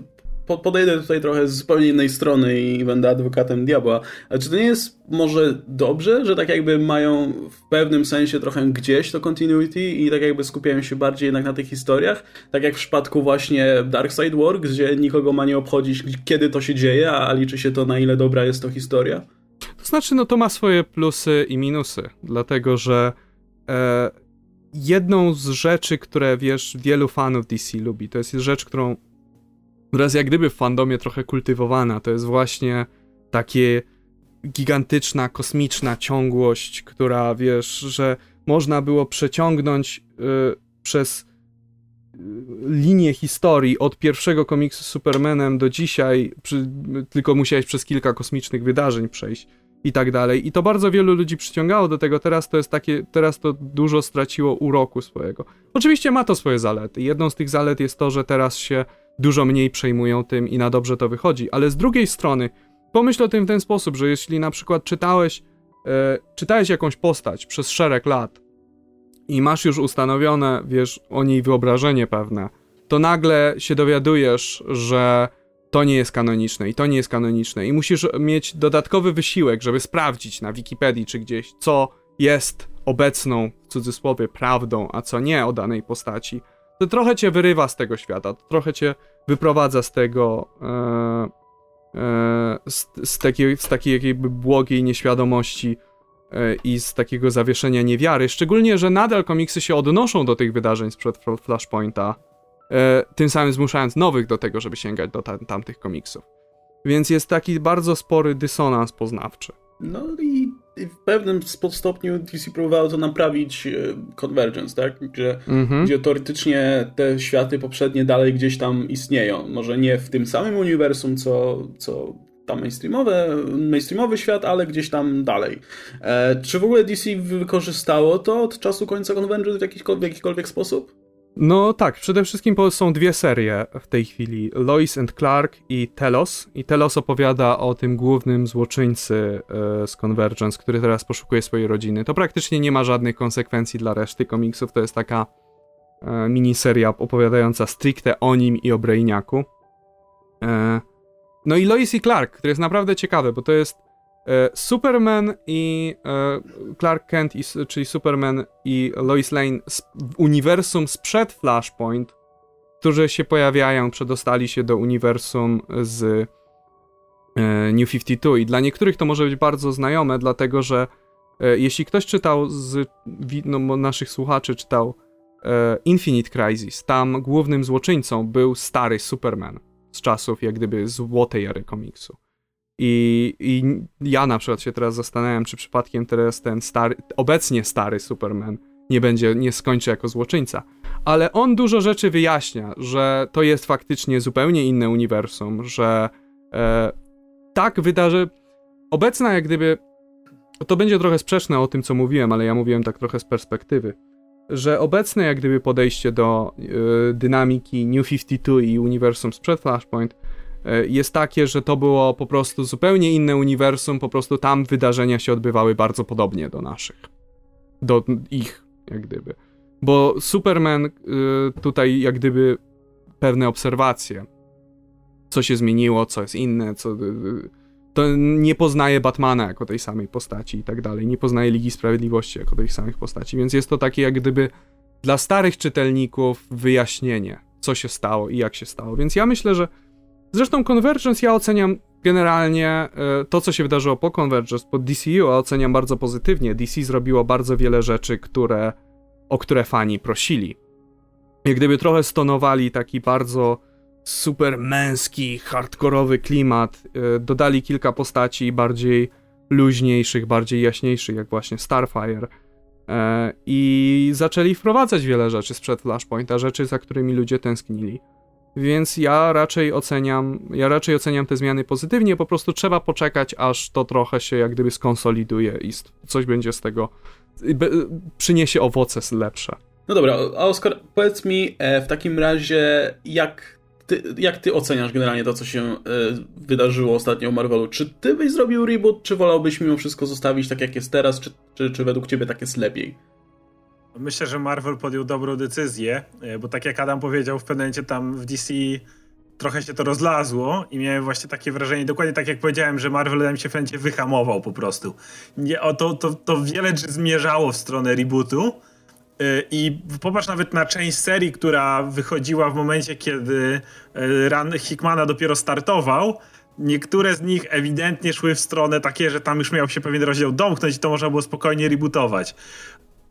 podejdę tutaj trochę z zupełnie innej strony i będę adwokatem diabła, ale czy to nie jest może dobrze, że tak jakby mają w pewnym sensie trochę gdzieś to continuity i tak jakby skupiają się bardziej jednak na tych historiach, tak jak w przypadku właśnie Dark Side Works, gdzie nikogo ma nie obchodzić kiedy to się dzieje, a liczy się to na ile dobra jest to historia? To znaczy, no to ma swoje plusy i minusy, dlatego że e, jedną z rzeczy, które wiesz, wielu fanów DC lubi, to jest rzecz, którą jest jak gdyby w fandomie trochę kultywowana, to jest właśnie takie gigantyczna, kosmiczna ciągłość, która wiesz, że można było przeciągnąć y, przez y, linię historii od pierwszego komiksu z Supermanem do dzisiaj, przy, tylko musiałeś przez kilka kosmicznych wydarzeń przejść i tak dalej. I to bardzo wielu ludzi przyciągało do tego. Teraz to jest takie, teraz to dużo straciło uroku swojego. Oczywiście ma to swoje zalety. Jedną z tych zalet jest to, że teraz się dużo mniej przejmują tym i na dobrze to wychodzi. Ale z drugiej strony, pomyśl o tym w ten sposób, że jeśli na przykład czytałeś, e, czytałeś jakąś postać przez szereg lat i masz już ustanowione, wiesz, o niej wyobrażenie pewne, to nagle się dowiadujesz, że to nie jest kanoniczne i to nie jest kanoniczne. I musisz mieć dodatkowy wysiłek, żeby sprawdzić na Wikipedii czy gdzieś, co jest obecną, w cudzysłowie, prawdą, a co nie o danej postaci, to trochę cię wyrywa z tego świata, to trochę cię wyprowadza z tego, e, e, z, z, takiej, z takiej jakby błogiej nieświadomości e, i z takiego zawieszenia niewiary, szczególnie, że nadal komiksy się odnoszą do tych wydarzeń sprzed Flashpointa, tym samym zmuszając nowych do tego, żeby sięgać do tam, tamtych komiksów. Więc jest taki bardzo spory dysonans poznawczy. No i w pewnym stopniu DC próbowało to naprawić e, Convergence, tak? Gdzie, mhm. gdzie teoretycznie te światy poprzednie dalej gdzieś tam istnieją. Może nie w tym samym uniwersum, co, co tam mainstreamowe, mainstreamowy świat, ale gdzieś tam dalej. E, czy w ogóle DC wykorzystało to od czasu końca Convergence w jakikolwiek, w jakikolwiek sposób? No tak, przede wszystkim są dwie serie w tej chwili: Lois and Clark i Telos. I Telos opowiada o tym głównym złoczyńcy e, z Convergence, który teraz poszukuje swojej rodziny. To praktycznie nie ma żadnych konsekwencji dla reszty komiksów. To jest taka e, miniseria opowiadająca stricte o nim i o Brainiaku. E, no i Lois i Clark, który jest naprawdę ciekawy, bo to jest Superman i e, Clark Kent, czyli Superman i Lois Lane z uniwersum sprzed Flashpoint, którzy się pojawiają, przedostali się do uniwersum z e, New 52 i dla niektórych to może być bardzo znajome, dlatego że jeśli ktoś czytał z no, naszych słuchaczy, czytał Infinite Crisis, tam głównym złoczyńcą był stary Superman z czasów jak gdyby złotej ery komiksu. I, I ja na przykład się teraz zastanawiam, czy przypadkiem teraz ten stary, obecnie stary Superman nie będzie, nie skończy jako złoczyńca. Ale on dużo rzeczy wyjaśnia, że to jest faktycznie zupełnie inne uniwersum, że e, tak wydarzy. Obecna, jak gdyby. To będzie trochę sprzeczne o tym, co mówiłem, ale ja mówiłem tak trochę z perspektywy. Że obecne, jak gdyby podejście do e, dynamiki New 52 i uniwersum sprzed Flashpoint jest takie, że to było po prostu zupełnie inne uniwersum, po prostu tam wydarzenia się odbywały bardzo podobnie do naszych. Do ich, jak gdyby. Bo Superman y, tutaj, jak gdyby, pewne obserwacje. Co się zmieniło, co jest inne, co. Y, to nie poznaje Batmana jako tej samej postaci i tak dalej. Nie poznaje Ligi Sprawiedliwości jako tej samych postaci. Więc jest to takie, jak gdyby, dla starych czytelników wyjaśnienie, co się stało i jak się stało. Więc ja myślę, że Zresztą Convergence ja oceniam generalnie e, to, co się wydarzyło po Convergence, po DCU, oceniam bardzo pozytywnie. DC zrobiło bardzo wiele rzeczy, które, o które fani prosili. Jak gdyby trochę stonowali taki bardzo super męski, hardkorowy klimat, e, dodali kilka postaci bardziej luźniejszych, bardziej jaśniejszych, jak właśnie Starfire. E, I zaczęli wprowadzać wiele rzeczy sprzed Flashpointa, rzeczy, za którymi ludzie tęsknili. Więc ja raczej oceniam, ja raczej oceniam te zmiany pozytywnie, po prostu trzeba poczekać, aż to trochę się jak gdyby skonsoliduje i coś będzie z tego, przyniesie owoce lepsze. No dobra, a Oskar, powiedz mi e, w takim razie, jak ty, jak ty oceniasz generalnie to, co się e, wydarzyło ostatnio w Marvelu? Czy ty byś zrobił reboot, czy wolałbyś mimo wszystko zostawić tak, jak jest teraz, czy, czy, czy według ciebie tak jest lepiej? Myślę, że Marvel podjął dobrą decyzję, e, bo tak jak Adam powiedział, w pewnym momencie tam w DC trochę się to rozlazło i miałem właśnie takie wrażenie, dokładnie tak jak powiedziałem, że Marvel nam się w pewnym wyhamował po prostu. Nie, o, to, to, to wiele zmierzało w stronę rebootu. E, i popatrz nawet na część serii, która wychodziła w momencie, kiedy e, run Hickmana dopiero startował, niektóre z nich ewidentnie szły w stronę takie, że tam już miał się pewien rozdział domknąć i to można było spokojnie rebootować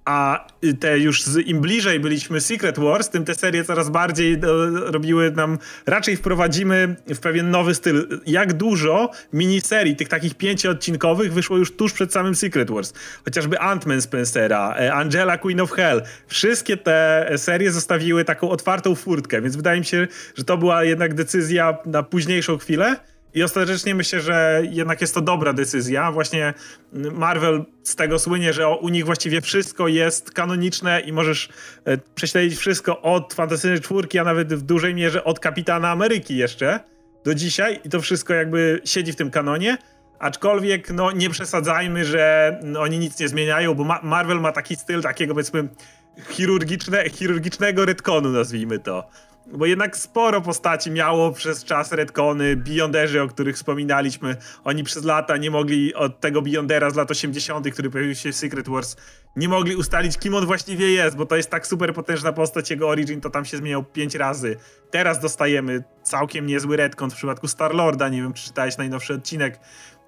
a te już z, im bliżej byliśmy Secret Wars, tym te serie coraz bardziej do, robiły nam, raczej wprowadzimy w pewien nowy styl. Jak dużo miniserii, tych takich pięcioodcinkowych wyszło już tuż przed samym Secret Wars. Chociażby Ant-Man Spencera, e, Angela Queen of Hell. Wszystkie te serie zostawiły taką otwartą furtkę, więc wydaje mi się, że to była jednak decyzja na późniejszą chwilę. I ostatecznie myślę, że jednak jest to dobra decyzja. Właśnie Marvel z tego słynie, że u nich właściwie wszystko jest kanoniczne i możesz e, prześledzić wszystko od Fantastycznej Czwórki, a nawet w dużej mierze od Kapitana Ameryki jeszcze do dzisiaj i to wszystko jakby siedzi w tym kanonie. Aczkolwiek no, nie przesadzajmy, że oni nic nie zmieniają, bo Ma Marvel ma taki styl takiego powiedzmy chirurgiczne, chirurgicznego retconu, nazwijmy to bo jednak sporo postaci miało przez czas retcony, Beyonderzy, o których wspominaliśmy. Oni przez lata nie mogli od tego Beyondera z lat 80., który pojawił się w Secret Wars, nie mogli ustalić, kim on właściwie jest, bo to jest tak super potężna postać, jego origin to tam się zmieniał pięć razy. Teraz dostajemy całkiem niezły retcon w przypadku Star-Lorda, nie wiem, czy czytałeś najnowszy odcinek,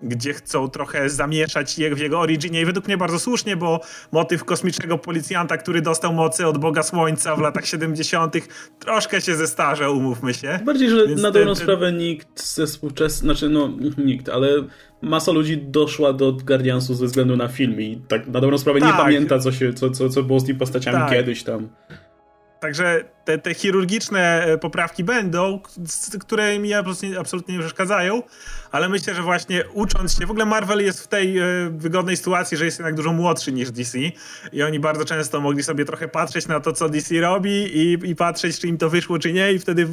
gdzie chcą trochę zamieszać w jego originie i według mnie bardzo słusznie, bo motyw kosmicznego policjanta, który dostał mocy od Boga Słońca w latach 70. troszkę się zestarzał, umówmy się. Bardziej, że Więc na dobrą ten... sprawę nikt ze współczesnych, znaczy no nikt, ale masa ludzi doszła do Guardiansu ze względu na film i tak na dobrą sprawę tak. nie pamięta, co, się, co, co, co było z tymi postaciami tak. kiedyś tam. Także te, te chirurgiczne e, poprawki będą, które mi absolutnie, nie przeszkadzają, ale myślę, że właśnie ucząc się, w ogóle Marvel jest w tej e, wygodnej sytuacji, że jest jednak dużo młodszy niż DC i oni bardzo często mogli sobie trochę patrzeć na to, co DC robi i, i patrzeć, czy im to wyszło, czy nie i wtedy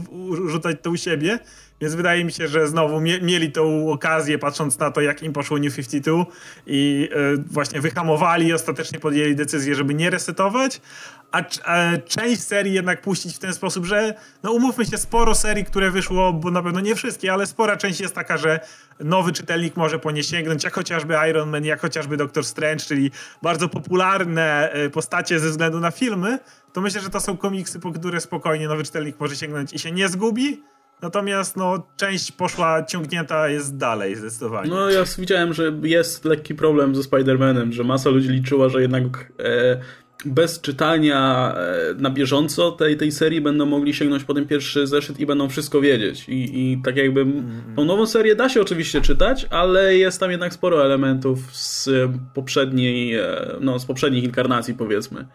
rzucać to u siebie. Więc wydaje mi się, że znowu mie mieli tą okazję, patrząc na to, jak im poszło New 52 i y, właśnie wyhamowali i ostatecznie podjęli decyzję, żeby nie resetować, a, a, część serii jednak puścić w ten sposób, że no umówmy się, sporo serii, które wyszło, bo na pewno nie wszystkie, ale spora część jest taka, że nowy czytelnik może po nie sięgnąć, jak chociażby Iron Man, jak chociażby Doctor Strange, czyli bardzo popularne e, postacie ze względu na filmy, to myślę, że to są komiksy, po które spokojnie nowy czytelnik może sięgnąć i się nie zgubi, Natomiast no, część poszła ciągnięta jest dalej zdecydowanie. No ja widziałem, że jest lekki problem ze Spider-Manem, że masa ludzi liczyła, że jednak e, bez czytania e, na bieżąco tej, tej serii będą mogli sięgnąć po ten pierwszy zeszyt i będą wszystko wiedzieć. I, i tak jakby mm. tą nową serię da się oczywiście czytać, ale jest tam jednak sporo elementów z poprzedniej, e, no z poprzednich inkarnacji powiedzmy.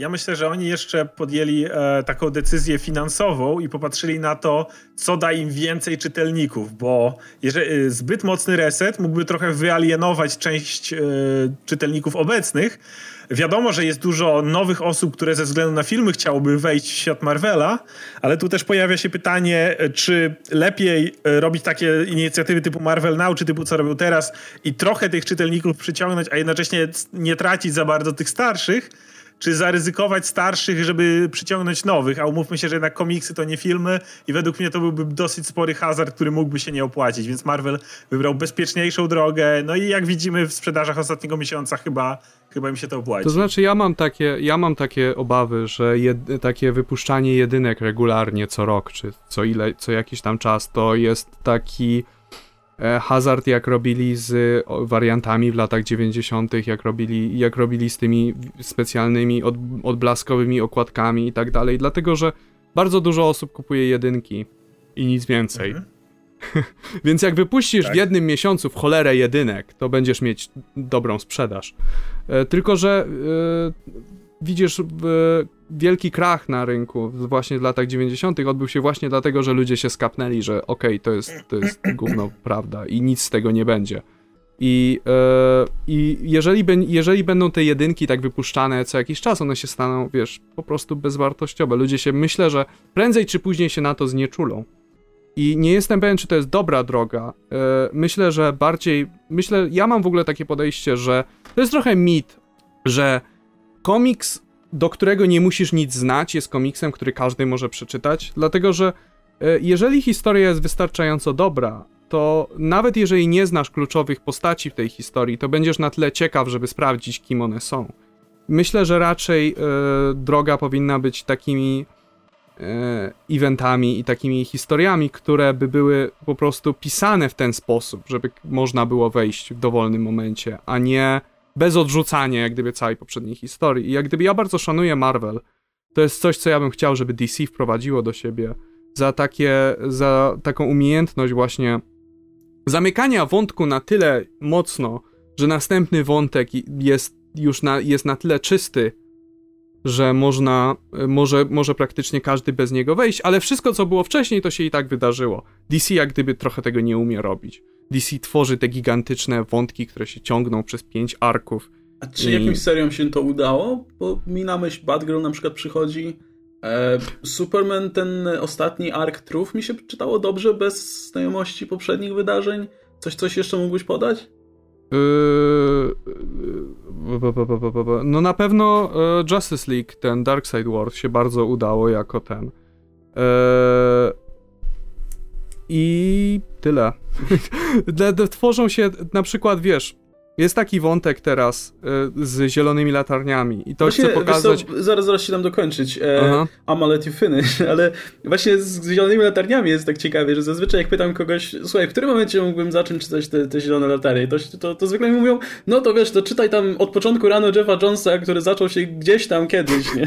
Ja myślę, że oni jeszcze podjęli e, taką decyzję finansową i popatrzyli na to, co da im więcej czytelników, bo jeżeli, e, zbyt mocny reset mógłby trochę wyalienować część e, czytelników obecnych. Wiadomo, że jest dużo nowych osób, które ze względu na filmy chciałoby wejść w świat Marvela, ale tu też pojawia się pytanie, e, czy lepiej e, robić takie inicjatywy typu Marvel Now, czy typu co robią teraz i trochę tych czytelników przyciągnąć, a jednocześnie nie tracić za bardzo tych starszych, czy zaryzykować starszych, żeby przyciągnąć nowych, a umówmy się, że jednak komiksy to nie filmy i według mnie to byłby dosyć spory hazard, który mógłby się nie opłacić, więc Marvel wybrał bezpieczniejszą drogę, no i jak widzimy w sprzedażach ostatniego miesiąca chyba chyba mi się to opłaci. To znaczy ja mam takie, ja mam takie obawy, że jed, takie wypuszczanie jedynek regularnie co rok, czy co ile, co jakiś tam czas, to jest taki hazard, jak robili z wariantami w latach 90., jak robili, jak robili z tymi specjalnymi od, odblaskowymi okładkami i tak dalej, dlatego że bardzo dużo osób kupuje jedynki i nic więcej. Mhm. [laughs] Więc jak wypuścisz tak. w jednym miesiącu w cholerę jedynek, to będziesz mieć dobrą sprzedaż. E, tylko, że e, widzisz wielki krach na rynku właśnie w latach 90. odbył się właśnie dlatego, że ludzie się skapnęli, że okej, okay, to, jest, to jest [clears throat] gówno prawda i nic z tego nie będzie. I, e, i jeżeli, jeżeli będą te jedynki tak wypuszczane co jakiś czas, one się staną, wiesz, po prostu bezwartościowe. Ludzie się, myślę, że prędzej czy później się na to znieczulą. I nie jestem pewien, czy to jest dobra droga. E, myślę, że bardziej, myślę, ja mam w ogóle takie podejście, że to jest trochę mit, że komiks, do którego nie musisz nic znać, jest komiksem, który każdy może przeczytać, dlatego że e, jeżeli historia jest wystarczająco dobra, to nawet jeżeli nie znasz kluczowych postaci w tej historii, to będziesz na tyle ciekaw, żeby sprawdzić, kim one są. Myślę, że raczej e, droga powinna być takimi e, eventami i takimi historiami, które by były po prostu pisane w ten sposób, żeby można było wejść w dowolnym momencie, a nie bez odrzucania jak gdyby całej poprzedniej historii. I jak gdyby ja bardzo szanuję Marvel, to jest coś, co ja bym chciał, żeby DC wprowadziło do siebie za takie, za taką umiejętność właśnie zamykania wątku na tyle mocno, że następny wątek jest już na, jest na tyle czysty, że można, może, może praktycznie każdy bez niego wejść, ale wszystko, co było wcześniej, to się i tak wydarzyło. DC jak gdyby trochę tego nie umie robić. DC tworzy te gigantyczne wątki, które się ciągną przez pięć arków. A czy I... jakimś seriom się to udało? Bo mi na myśl Batgirl na przykład przychodzi. E, Superman, ten ostatni ark Truth mi się czytało dobrze, bez znajomości poprzednich wydarzeń. Coś, coś jeszcze mógłbyś podać? Yy, no na pewno e, Justice League, ten Darkseid Wars się bardzo udało jako ten. E, I tyle. [laughs] Tworzą się na przykład, wiesz, jest taki wątek teraz y, z zielonymi latarniami i to właśnie, chcę pokazać... Co, zaraz, zaraz się tam dokończyć. E, I'm let you finish, [laughs] ale właśnie z zielonymi latarniami jest tak ciekawie, że zazwyczaj jak pytam kogoś, słuchaj, w którym momencie mógłbym zacząć czytać te, te zielone latarnie, to, to, to zwykle mi mówią, no to wiesz, to czytaj tam od początku rano Jeffa Jonesa, który zaczął się gdzieś tam kiedyś, nie?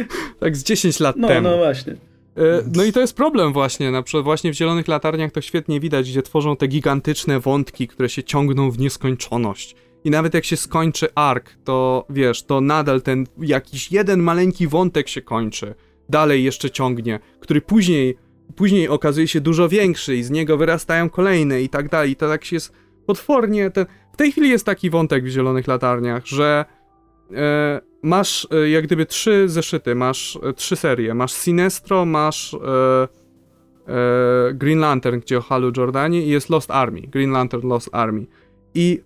[laughs] tak z 10 lat no, temu. No, właśnie. E, no i to jest problem właśnie, na przykład właśnie w Zielonych Latarniach to świetnie widać, gdzie tworzą te gigantyczne wątki, które się ciągną w nieskończoność. I nawet jak się skończy ark, to wiesz, to nadal ten jakiś jeden maleńki wątek się kończy. Dalej jeszcze ciągnie, który później, później okazuje się dużo większy i z niego wyrastają kolejne i tak dalej. To tak się jest potwornie. Ten... W tej chwili jest taki wątek w Zielonych Latarniach, że e, masz e, jak gdyby trzy zeszyty, masz e, trzy serie. Masz Sinestro, masz e, Green Lantern, gdzie o Halu Jordanie i jest Lost Army. Green Lantern Lost Army. I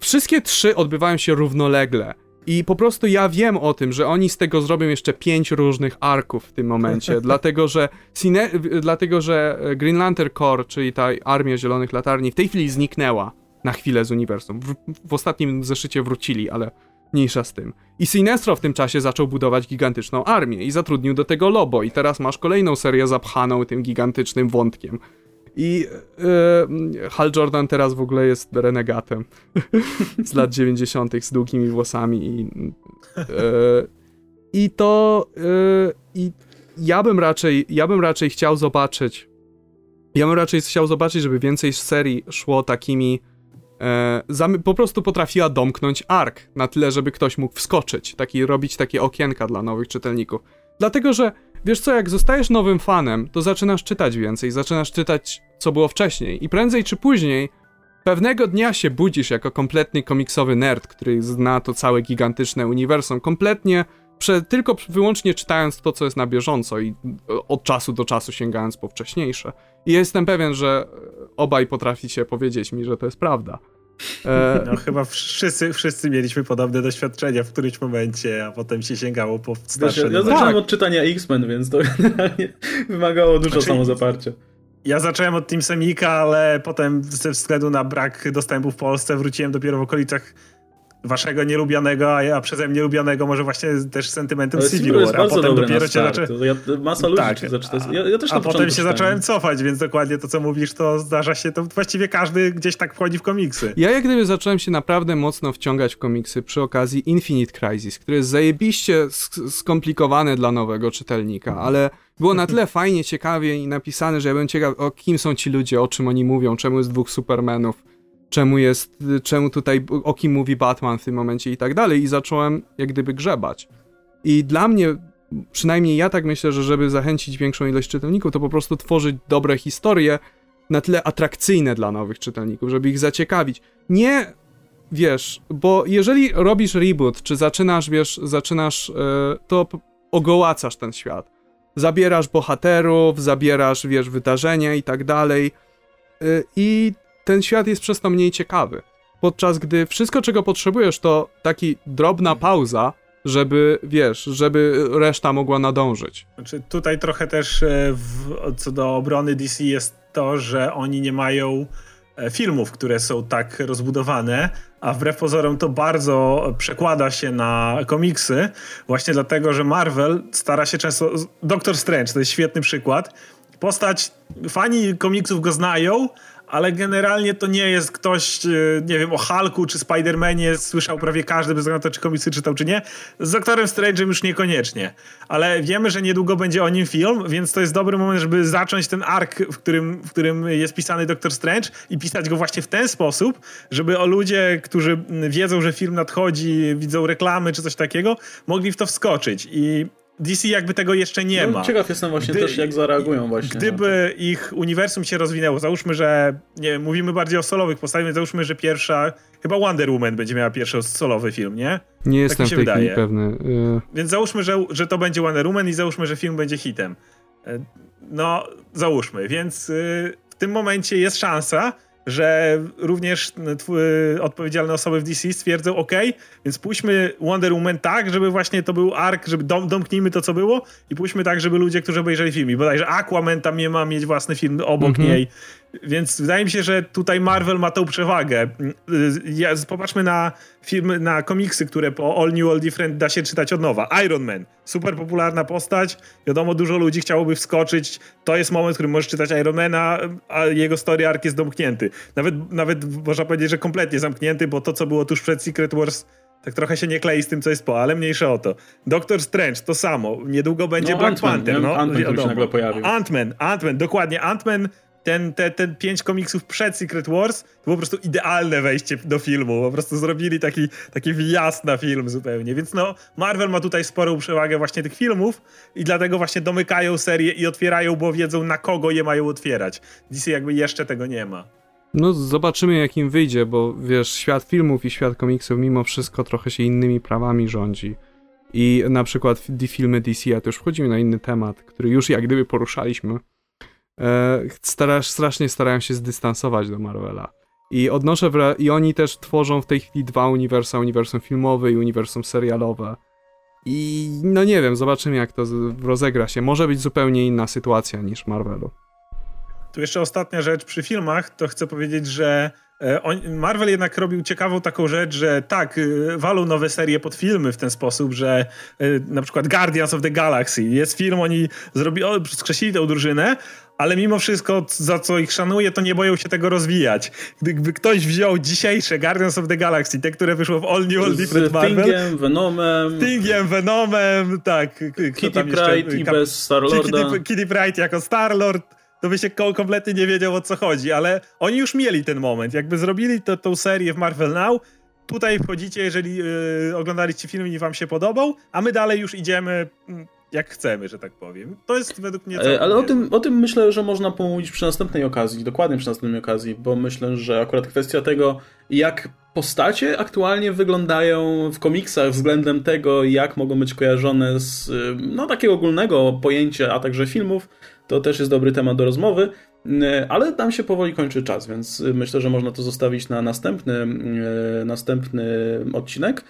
wszystkie trzy odbywają się równolegle. I po prostu ja wiem o tym, że oni z tego zrobią jeszcze pięć różnych arków w tym momencie, [laughs] dlatego że Cine dlatego że Green Lantern Corps, czyli ta armia zielonych latarni w tej chwili zniknęła na chwilę z uniwersum. W, w ostatnim zeszycie wrócili, ale Mniejsza z tym. I Sinestro w tym czasie zaczął budować gigantyczną armię i zatrudnił do tego Lobo i teraz masz kolejną serię zapchaną tym gigantycznym wątkiem. I yy, Hal Jordan teraz w ogóle jest renegatem [laughs] z lat 90. z długimi włosami i yy, i to yy, i ja bym raczej ja bym raczej chciał zobaczyć ja bym raczej chciał zobaczyć, żeby więcej serii szło takimi e, po prostu potrafiła domknąć ark na tyle, żeby ktoś mógł wskoczyć, taki, robić takie okienka dla nowych czytelników. Dlatego, że wiesz co, jak zostajesz nowym fanem, to zaczynasz czytać więcej, zaczynasz czytać, co było wcześniej i prędzej czy później pewnego dnia się budzisz jako kompletny komiksowy nerd, który zna to całe gigantyczne uniwersum, kompletnie prze, tylko wyłącznie czytając to, co jest na bieżąco i od czasu do czasu sięgając po wcześniejsze. I jestem pewien, że obaj potraficie powiedzieć mi, że to jest prawda. E... [laughs] No chyba wszyscy, wszyscy mieliśmy podobne doświadczenia w którymś momencie, a potem się sięgało po starsze. Ja, ja zacząłem tak. od czytania X-Men, więc to [laughs] generalnie wymagało dużo znaczy, samozaparcia. Ja zacząłem od Team Semika, ale potem ze względu na brak dostępu w Polsce wróciłem dopiero w okolicach waszego nielubianego, a ja przeze mnie lubianego może właśnie też sentymentem Ale Civil War, a potem dopiero cię zaczę... ja, Masa ludzi tak. zaczyna. Ja, ja, też A potem się zacząłem cofać, więc dokładnie to, co mówisz, to zdarza się, to właściwie każdy gdzieś tak wchodzi w komiksy. Ja jak gdyby zacząłem się naprawdę mocno wciągać w komiksy przy okazji Infinite Crisis, który jest zajebiście skomplikowane dla nowego czytelnika, ale było na tyle fajnie, ciekawie i napisane, że ja byłem ciekaw, o kim są ci ludzie, o czym oni mówią, czemu jest dwóch Supermanów czemu jest, czemu tutaj, o kim mówi Batman w tym momencie i tak dalej i zacząłem jak gdyby grzebać. I dla mnie, przynajmniej ja tak myślę, że żeby zachęcić większą ilość czytelników, to po prostu tworzyć dobre historie na tyle atrakcyjne dla nowych czytelników, żeby ich zaciekawić. Nie, wiesz, bo jeżeli robisz reboot, czy zaczynasz, wiesz, zaczynasz, yy, to ogołacasz ten świat. Zabierasz bohaterów, zabierasz, wiesz, wydarzenia i tak dalej. Yy, I ten świat jest przez to mniej ciekawy. Podczas gdy wszystko, czego potrzebujesz, to taki drobna pauza, żeby, wiesz, żeby reszta mogła nadążyć. Znaczy, tutaj trochę też e, w, co do obrony DC jest to, że oni nie mają e, filmów, które są tak rozbudowane, a wbrew pozorom to bardzo przekłada się na komiksy, właśnie dlatego, że Marvel stara się często. Doctor Strange to jest świetny przykład. Postać, fani komiksów go znają, ale generalnie to nie jest ktoś, e, nie wiem, o Hulku czy Spider-Manie słyszał prawie każdy, bez względu na to, czy komiksy czytał, czy nie. Z Doktorem Strange'em już niekoniecznie. Ale wiemy, że niedługo będzie o nim film, więc to jest dobry moment, żeby zacząć ten ark, w którym, w którym jest pisany Doktor Strange i pisać go właśnie w ten sposób, żeby o ludzie, którzy wiedzą, że film nadchodzi, widzą reklamy czy coś takiego, mogli w to wskoczyć. I DC jakby tego jeszcze nie no, ma. Ciekaw jestem właśnie Gdy, też, jak zareagują właśnie. Gdyby ich uniwersum się rozwinęło, załóżmy, że nie mówimy bardziej o solowych postawiach, załóżmy, że pierwsza, chyba Wonder Woman będzie miała pierwszy solowy film, nie? Nie tak jestem w tej wydaje. pewny. Y- Więc załóżmy, że, że to będzie Wonder Woman i załóżmy, że film będzie hitem. E, no, załóżmy. Więc y, w tym momencie jest szansa, że również odpowiedzialne osoby w DC stwierdzą, ok, więc pójdźmy Wonder Woman tak, żeby właśnie to był ark, żeby dom, domknijmy to, co było i pójdźmy tak, żeby ludzie, którzy obejrzeli film i bodajże Aquaman tam nie ma mieć własny film obok mm -hmm. niej, więc wydaje mi się, że tutaj Marvel ma tą przewagę. Ja, popatrzmy na filmy, na komiksy, które po All New, All Different da się czytać od nowa. Iron Man, super popularna postać, wiadomo, dużo ludzi chciałoby wskoczyć. To jest moment, w którym możesz czytać Ironmana, a jego story arc jest domknięty. Nawet, nawet można powiedzieć, że kompletnie zamknięty, bo to, co było tuż przed Secret Wars, tak trochę się nie klei z tym, co jest po, ale mniejsze o to. Doctor Strange, to samo. Niedługo będzie no, Black Panther. No, Ant-Man pojawił. Ant-Man, Ant-Man, dokładnie. Ant-Man ten, te, ten pięć komiksów przed Secret Wars to było po prostu idealne wejście do filmu. Po prostu zrobili taki, taki wjazd na film zupełnie. Więc no, Marvel ma tutaj sporą przewagę właśnie tych filmów i dlatego właśnie domykają serię i otwierają, bo wiedzą na kogo je mają otwierać. DC jakby jeszcze tego nie ma. No zobaczymy jak im wyjdzie, bo wiesz, świat filmów i świat komiksów mimo wszystko trochę się innymi prawami rządzi. I na przykład filmy DC, a to już wchodzimy na inny temat, który już jak gdyby poruszaliśmy, starasz, strasznie starają się zdystansować do Marvela. I odnoszę wra- i oni też tworzą w tej chwili dwa uniwersa, uniwersum filmowe i uniwersum serialowe. I no nie wiem, zobaczymy jak to rozegra się. Może być zupełnie inna sytuacja niż Marvelu. Tu jeszcze ostatnia rzecz przy filmach, to chcę powiedzieć, że e, Marvel jednak robił ciekawą taką rzecz, że tak, e, walą nowe serie pod filmy w ten sposób, że e, na przykład Guardians of the Galaxy, jest film, oni zrobili, skrzesili tę drużynę, ale mimo wszystko, za co ich szanuję, to nie boją się tego rozwijać. Gdyby ktoś wziął dzisiejsze Guardians of the Galaxy, te, które wyszło w All New, All Different Marvel. Thingiem, Venomem. Thingiem, Venomem, tak. Kitty Pryde i bez Star-Lorda. [laughs] Kitty, Kitty Pryde jako Star-Lord to by się kompletnie nie wiedział o co chodzi, ale oni już mieli ten moment. Jakby zrobili to, tą serię w Marvel Now, tutaj wchodzicie, jeżeli yy, oglądaliście film i wam się podobał, a my dalej już idziemy mm, jak chcemy, że tak powiem. To jest według mnie... E, ale o tym, o tym myślę, że można pomówić przy następnej okazji, dokładnie przy następnej okazji, bo myślę, że akurat kwestia tego, jak postacie aktualnie wyglądają w komiksach względem tego, jak mogą być kojarzone z no, takiego ogólnego pojęcia, a także filmów, to też jest dobry temat do rozmowy. E, ale tam się powoli kończy czas, więc myślę, że można to zostawić na następny, następny odcinek.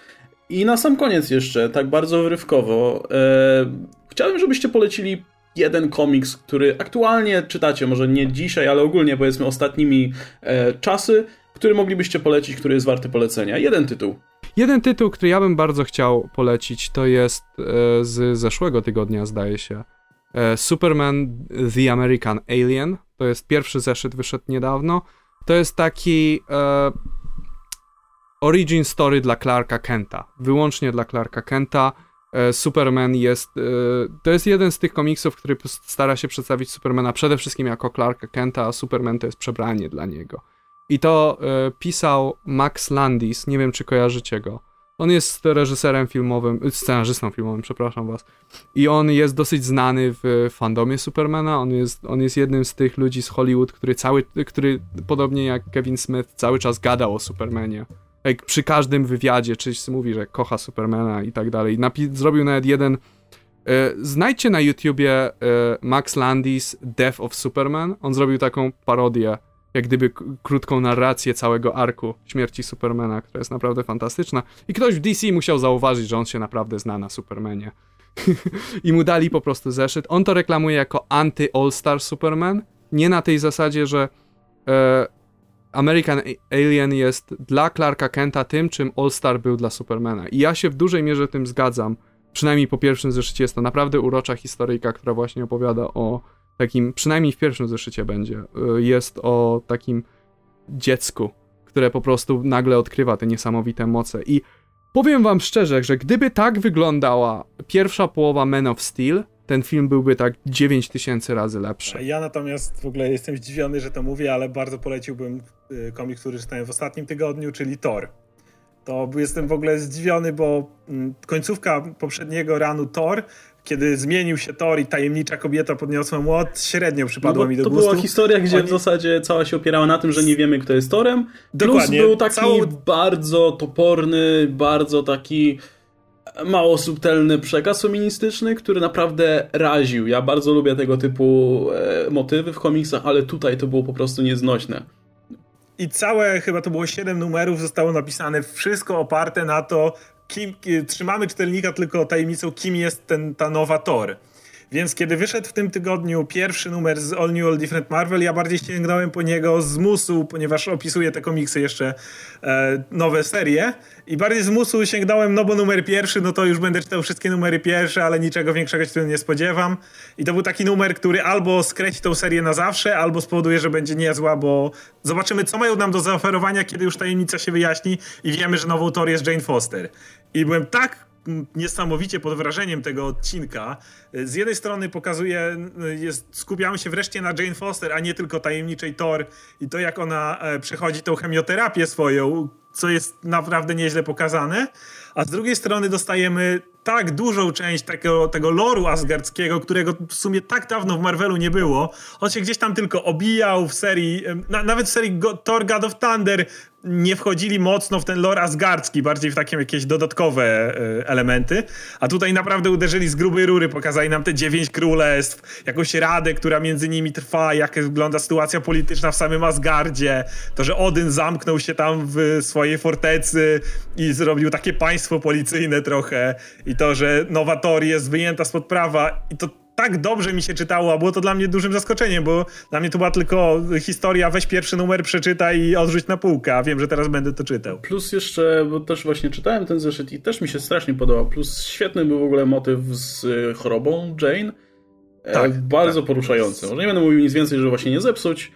I na sam koniec jeszcze, tak bardzo wyrywkowo, e, chciałbym, żebyście polecili jeden komiks, który aktualnie czytacie, może nie dzisiaj, ale ogólnie powiedzmy ostatnimi czasy, który moglibyście polecić, który jest warty polecenia. Jeden tytuł. Jeden tytuł, który ja bym bardzo chciał polecić, to jest z zeszłego tygodnia, zdaje się. E, Superman The American Alien. To jest pierwszy zeszyt, wyszedł niedawno. To jest taki e, origin story dla Clarka Kenta. Wyłącznie dla Clarka Kenta. E, Superman jest. E, to jest jeden z tych komiksów, który stara się przedstawić Supermana przede wszystkim jako Clarka Kenta, a Superman to jest przebranie dla niego. I to e, pisał Max Landis. Nie wiem, czy kojarzycie go. On jest reżyserem filmowym, scenarzystą filmowym, przepraszam was. I on jest dosyć znany w fandomie Supermana. On jest, on jest jednym z tych ludzi z Hollywood, który cały, który podobnie jak Kevin Smith cały czas gadał o Supermanie. Jak przy każdym wywiadzie, czyś mówi, że kocha Supermana i tak dalej. Napi- zrobił nawet jeden. E, znajdźcie na YouTubie e, Max Landis Death of Superman. On zrobił taką parodię jak gdyby krótką narrację całego arku śmierci Supermana, która jest naprawdę fantastyczna. I ktoś w DC musiał zauważyć, że on się naprawdę zna na Supermanie. [laughs] I mu dali po prostu zeszyt. On to reklamuje jako anty-All-Star Superman. Nie na tej zasadzie, że e, American Alien jest dla Clarka Kenta tym, czym All-Star był dla Supermana. I ja się w dużej mierze tym zgadzam. Przynajmniej po pierwszym zeszycie jest to naprawdę urocza historyjka, która właśnie opowiada o takim, przynajmniej w pierwszym zeszycie będzie, y, jest o takim dziecku, które po prostu nagle odkrywa te niesamowite moce. I powiem wam szczerze, że gdyby tak wyglądała pierwsza połowa Man of Steel, ten film byłby tak 9000 razy lepszy. Ja natomiast w ogóle jestem zdziwiony, że to mówię, ale bardzo poleciłbym y, komiks, który czytałem w ostatnim tygodniu, czyli Thor. To jestem w ogóle zdziwiony, bo mm, końcówka poprzedniego ranu Thor kiedy zmienił się Thor i tajemnicza kobieta podniosła młot, średnio przypadło no mi do to gustu. To była historia, gdzie Oni... w zasadzie cała się opierała na tym, że nie wiemy, kto jest Torem. Dokładnie. Plus był taki Całą... bardzo toporny, bardzo taki mało subtelny przekaz feministyczny, który naprawdę raził. Ja bardzo lubię tego typu e, motywy w komiksach, ale tutaj to było po prostu nieznośne. I całe, chyba to było 7 numerów, zostało napisane wszystko oparte na to, kim, trzymamy czytelnika tylko tajemnicą, kim jest ten, ta nowa Thor. Więc kiedy wyszedł w tym tygodniu pierwszy numer z All New All Different Marvel, ja bardziej sięgnąłem po niego z musu, ponieważ opisuje te komiksy jeszcze e, nowe serie. I bardziej z musu sięgnąłem, no bo numer pierwszy, no to już będę czytał wszystkie numery pierwsze, ale niczego większego się nie spodziewam. I to był taki numer, który albo skreci tą serię na zawsze, albo spowoduje, że będzie niezła, bo zobaczymy, co mają nam do zaoferowania, kiedy już tajemnica się wyjaśni i wiemy, że nową Thor jest Jane Foster. I byłem tak niesamowicie pod wrażeniem tego odcinka. Z jednej strony pokazuje, jest, skupiamy się wreszcie na Jane Foster, a nie tylko tajemniczej Thor i to jak ona e, przechodzi tą chemioterapię swoją, co jest naprawdę nieźle pokazane. A z drugiej strony dostajemy tak dużą część tego, tego loru asgardzkiego, którego w sumie tak dawno w Marvelu nie było. On się gdzieś tam tylko obijał w serii, na, nawet w serii Go, Thor God of Thunder nie wchodzili mocno w ten lore asgardzki, bardziej w takie jakieś dodatkowe e, elementy. A tutaj naprawdę uderzyli z grubej rury, pokazali nam te dziewięć królestw, jakąś radę, która między nimi trwa, jak wygląda sytuacja polityczna w samym Asgardzie, to, że Odyn zamknął się tam w swojej fortecy i zrobił takie państwo policyjne trochę i to, że nowa Tor jest wyjęta spod prawa i to tak dobrze mi się czytało, a było to dla mnie dużym zaskoczeniem, bo dla mnie to była tylko historia, weź pierwszy numer, przeczytaj i odrzuć na półkę, a wiem, że teraz będę to czytał. Plus jeszcze, bo też właśnie czytałem ten zeszyt i też mi się strasznie podobał, plus świetny był w ogóle motyw z y, chorobą Jane, e, tak, bardzo tak. poruszający. Może nie będę mówił nic więcej, żeby właśnie nie zepsuć,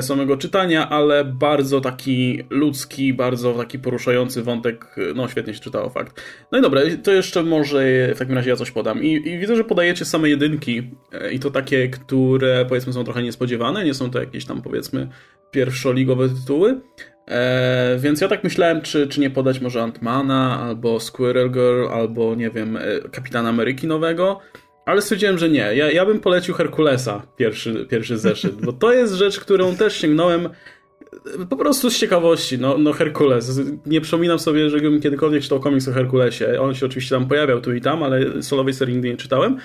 samego czytania, ale bardzo taki ludzki, bardzo taki poruszający wątek, no świetnie się czytało, fakt. No i dobra, to jeszcze może w takim razie ja coś podam. I, i widzę, że podajecie same jedynki e, i to takie, które powiedzmy są trochę niespodziewane, nie są to jakieś tam powiedzmy pierwszoligowe tytuły. E, więc ja tak myślałem, czy, czy nie podać może Antmana, albo Squirrel Girl, albo nie wiem, e, Kapitana Ameryki nowego. Ale stwierdziłem, że nie. Ja, ja bym polecił Herkulesa, pierwszy, pierwszy zeszyt, bo to jest rzecz, którą też sięgnąłem e, po prostu z ciekawości. No, no Herkules. Nie przypominam sobie, żebym kiedykolwiek czytał komiks o Herkulesie. On się oczywiście tam pojawiał tu i tam, ale solowej serii nigdy nie czytałem.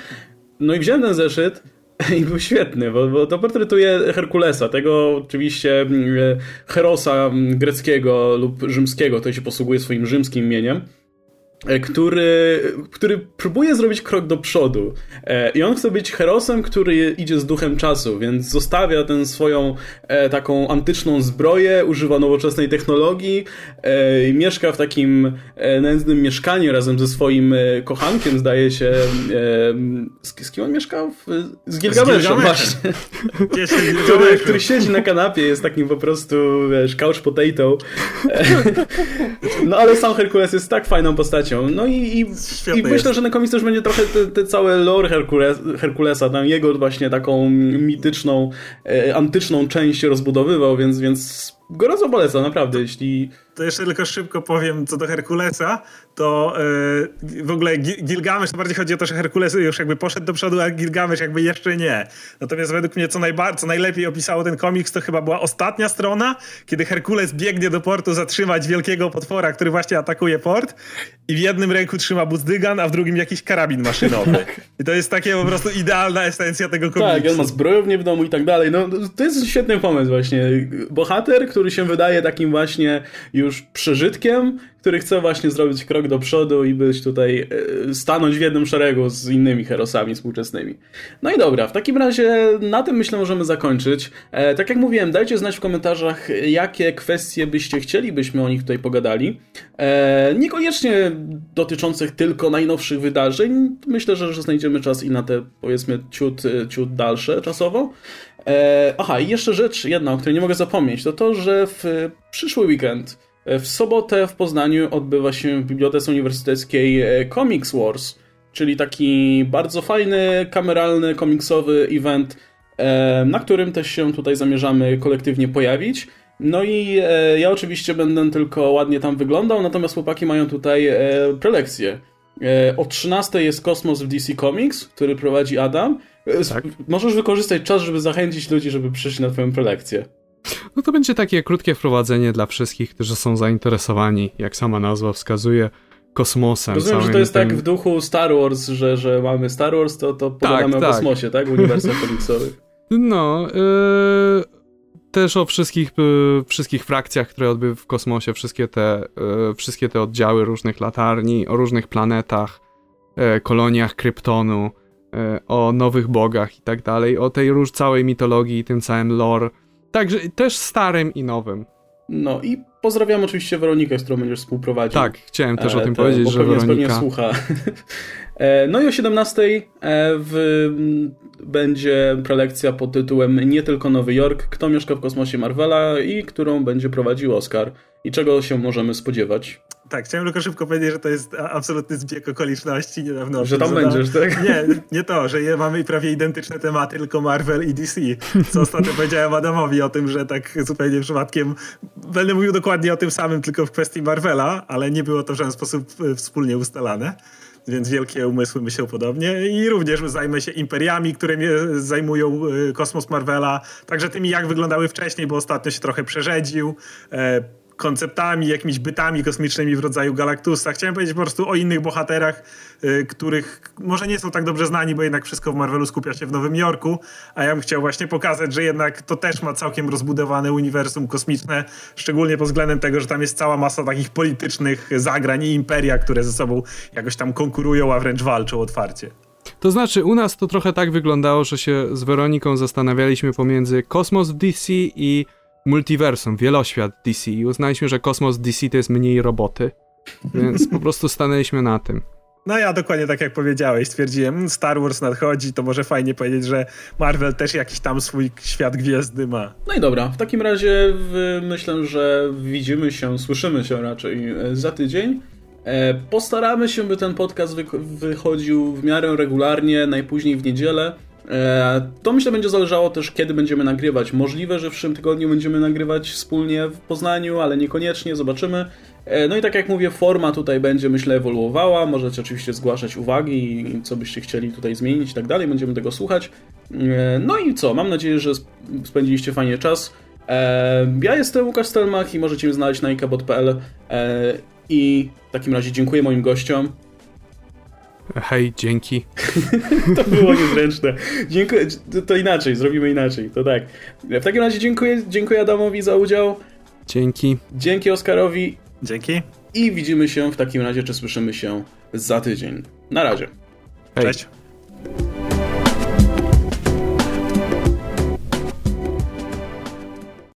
No i wziąłem ten zeszyt [laughs] i był świetny, bo, bo to portretuje Herkulesa, tego oczywiście mm, e, herosa mm, greckiego lub rzymskiego, który się posługuje swoim rzymskim imieniem. E, który, który próbuje zrobić krok do przodu. E, I on chce być herosem, który idzie z duchem czasu, więc zostawia tę swoją e, taką antyczną zbroję, używa nowoczesnej technologii i mieszka w takim nędznym mieszkaniu razem ze swoim kochankiem, zdaje się. Z, z kim on mieszkał? Z Gilgameszem, właśnie. [laughs] który, który siedzi na kanapie, jest takim po prostu, wiesz, couch potato. [laughs] No ale sam Herkules jest tak fajną postacią, postacią. No i, i, i myślę, że na komiks też będzie trochę te, te całe lore Herkules, Herkulesa, tam jego właśnie taką mityczną, e, antyczną część rozbudowywał, więc, więc gorąco polecam, naprawdę, jeśli... To jeszcze tylko szybko powiem co do Herkulesa, to yy, w ogóle Gilgamesz, to bardziej chodzi o to, że Herkules już jakby poszedł do przodu, a Gilgamesz jakby jeszcze nie. Natomiast według mnie co, co najlepiej opisało ten komiks, to chyba była ostatnia strona, kiedy Herkules biegnie do portu zatrzymać wielkiego potwora, który właśnie atakuje port i w jednym ręku trzyma buzdygan, a w drugim jakiś karabin maszynowy. Tak. I to jest takie po prostu idealna esencja tego komiksu. Tak, on ma zbrojownię w domu i tak dalej. No, to jest świetny pomysł właśnie. Bohater, który się wydaje takim właśnie już już przeżytkiem, który chce właśnie zrobić krok do przodu i być tutaj, e, stanąć w jednym szeregu z innymi herosami współczesnymi. No i dobra, w takim razie na tym myślę możemy zakończyć. E, tak jak mówiłem, dajcie znać w komentarzach, jakie kwestie byście chcieli, byśmy o nich tutaj pogadali. E, niekoniecznie dotyczących tylko najnowszych wydarzeń. Myślę, że, że znajdziemy czas i na te, powiedzmy, ciut, ciut dalsze czasowo. aha, i jeszcze rzecz jedna, o której nie mogę zapomnieć, to to, że w przyszły weekend w sobotę w Poznaniu odbywa się w Bibliotece Uniwersyteckiej e, Comics Wars, czyli taki bardzo fajny, kameralny, komiksowy event, e, na którym też się tutaj zamierzamy kolektywnie pojawić. No i e, ja oczywiście będę tylko ładnie tam wyglądał, natomiast chłopaki mają tutaj prelekcję. O 13 jest Kosmos w DC Comics, który prowadzi Adam. Tak. Możesz wykorzystać czas, żeby zachęcić ludzi, żeby przyszli na twoją prelekcję. No to będzie takie krótkie wprowadzenie dla wszystkich, którzy są zainteresowani, jak sama nazwa wskazuje, kosmosem. Rozumiem, że to jest tym... tak w duchu Star Wars, że, że mamy Star Wars, to, to pogadamy tak, o tak. kosmosie, tak? W uniwersach komiksowych. [laughs] No, yy, też o wszystkich, yy, wszystkich frakcjach, które odbyły w kosmosie, wszystkie te, yy, wszystkie te oddziały różnych latarni, o różnych planetach, koloniach Kryptonu, o nowych bogach i tak dalej, o tej róż całej mitologii i tym całym lore Także też starym i nowym. No i pozdrawiam oczywiście Weronikę, z którą będziesz współprowadził. Tak, chciałem też o e, tym powiedzieć, że Weronika... pewnie słucha. [laughs] E, no i o 17 e, w, będzie prelekcja pod tytułem Nie tylko Nowy Jork, kto mieszka w kosmosie Marvela i którą będzie prowadził Oscar i czego się możemy spodziewać. Tak, chciałem tylko szybko powiedzieć, że to jest absolutny zbieg okoliczności niedawno. Że tam będziesz, tak? Nie, nie to, że je mamy prawie identyczne tematy, tylko Marvel i DC. Co ostatnio powiedziałem Adamowi o tym, że tak zupełnie przypadkiem będę mówił dokładnie o tym samym, tylko w kwestii Marvela, ale nie było to w żaden sposób e, wspólnie ustalane więc wielkie umysły myślą podobnie. I również zajmę się imperiami, które mnie zajmują e, kosmos Marvela, także tymi jak wyglądały wcześniej, bo ostatnio się trochę przerzedził, e, konceptami, jakimiś bytami kosmicznymi w rodzaju Galactusa. Chciałem powiedzieć po prostu o innych bohaterach, y, których może nie są tak dobrze znani, bo jednak wszystko w Marvelu skupia się w Nowym Jorku, a ja bym chciał właśnie pokazać, że jednak to też ma całkiem rozbudowane uniwersum kosmiczne, szczególnie pod względem tego, że tam jest cała masa takich politycznych zagrań i imperia, które ze sobą jakoś tam konkurują, a wręcz walczą otwarcie. To znaczy, u nas to trochę tak wyglądało, że się z Weroniką zastanawialiśmy pomiędzy kosmos w DC i multiversum, wieloświat DC i uznaliśmy, że kosmos DC to jest mniej roboty, więc po prostu stanęliśmy na tym. No ja dokładnie tak jak powiedziałeś, stwierdziłem, hmm, Star Wars nadchodzi, to może fajnie powiedzieć, że Marvel też jakiś tam swój świat gwiezdny ma. No i dobra, w takim razie myślę, że widzimy się, słyszymy się raczej e, za tydzień. E, postaramy się, by ten podcast wychodził w miarę regularnie, najpóźniej w niedzielę. E, to myślę będzie zależało też, kiedy będziemy nagrywać. Możliwe, że w przyszłym tygodniu będziemy nagrywać wspólnie w Poznaniu, ale niekoniecznie, zobaczymy. E, no i tak jak mówię, forma tutaj będzie, myślę, ewoluowała. Możecie oczywiście zgłaszać uwagi co byście chcieli tutaj zmienić i tak dalej. Będziemy tego słuchać. E, no i co? Mam nadzieję, że spędziliście fajnie czas. Ja jestem Łukasz Stelmach i możecie mnie znaleźć na ikebot.pl i w takim razie dziękuję moim gościom. Hej, dzięki. [laughs] to było niezręczne. Dziękuję. To inaczej, zrobimy inaczej. To tak. W takim razie dziękuję, dziękuję Adamowi za udział. Dzięki. Dzięki Oskarowi. Dzięki. I widzimy się w takim razie, czy słyszymy się za tydzień. Na razie. Hej. Cześć.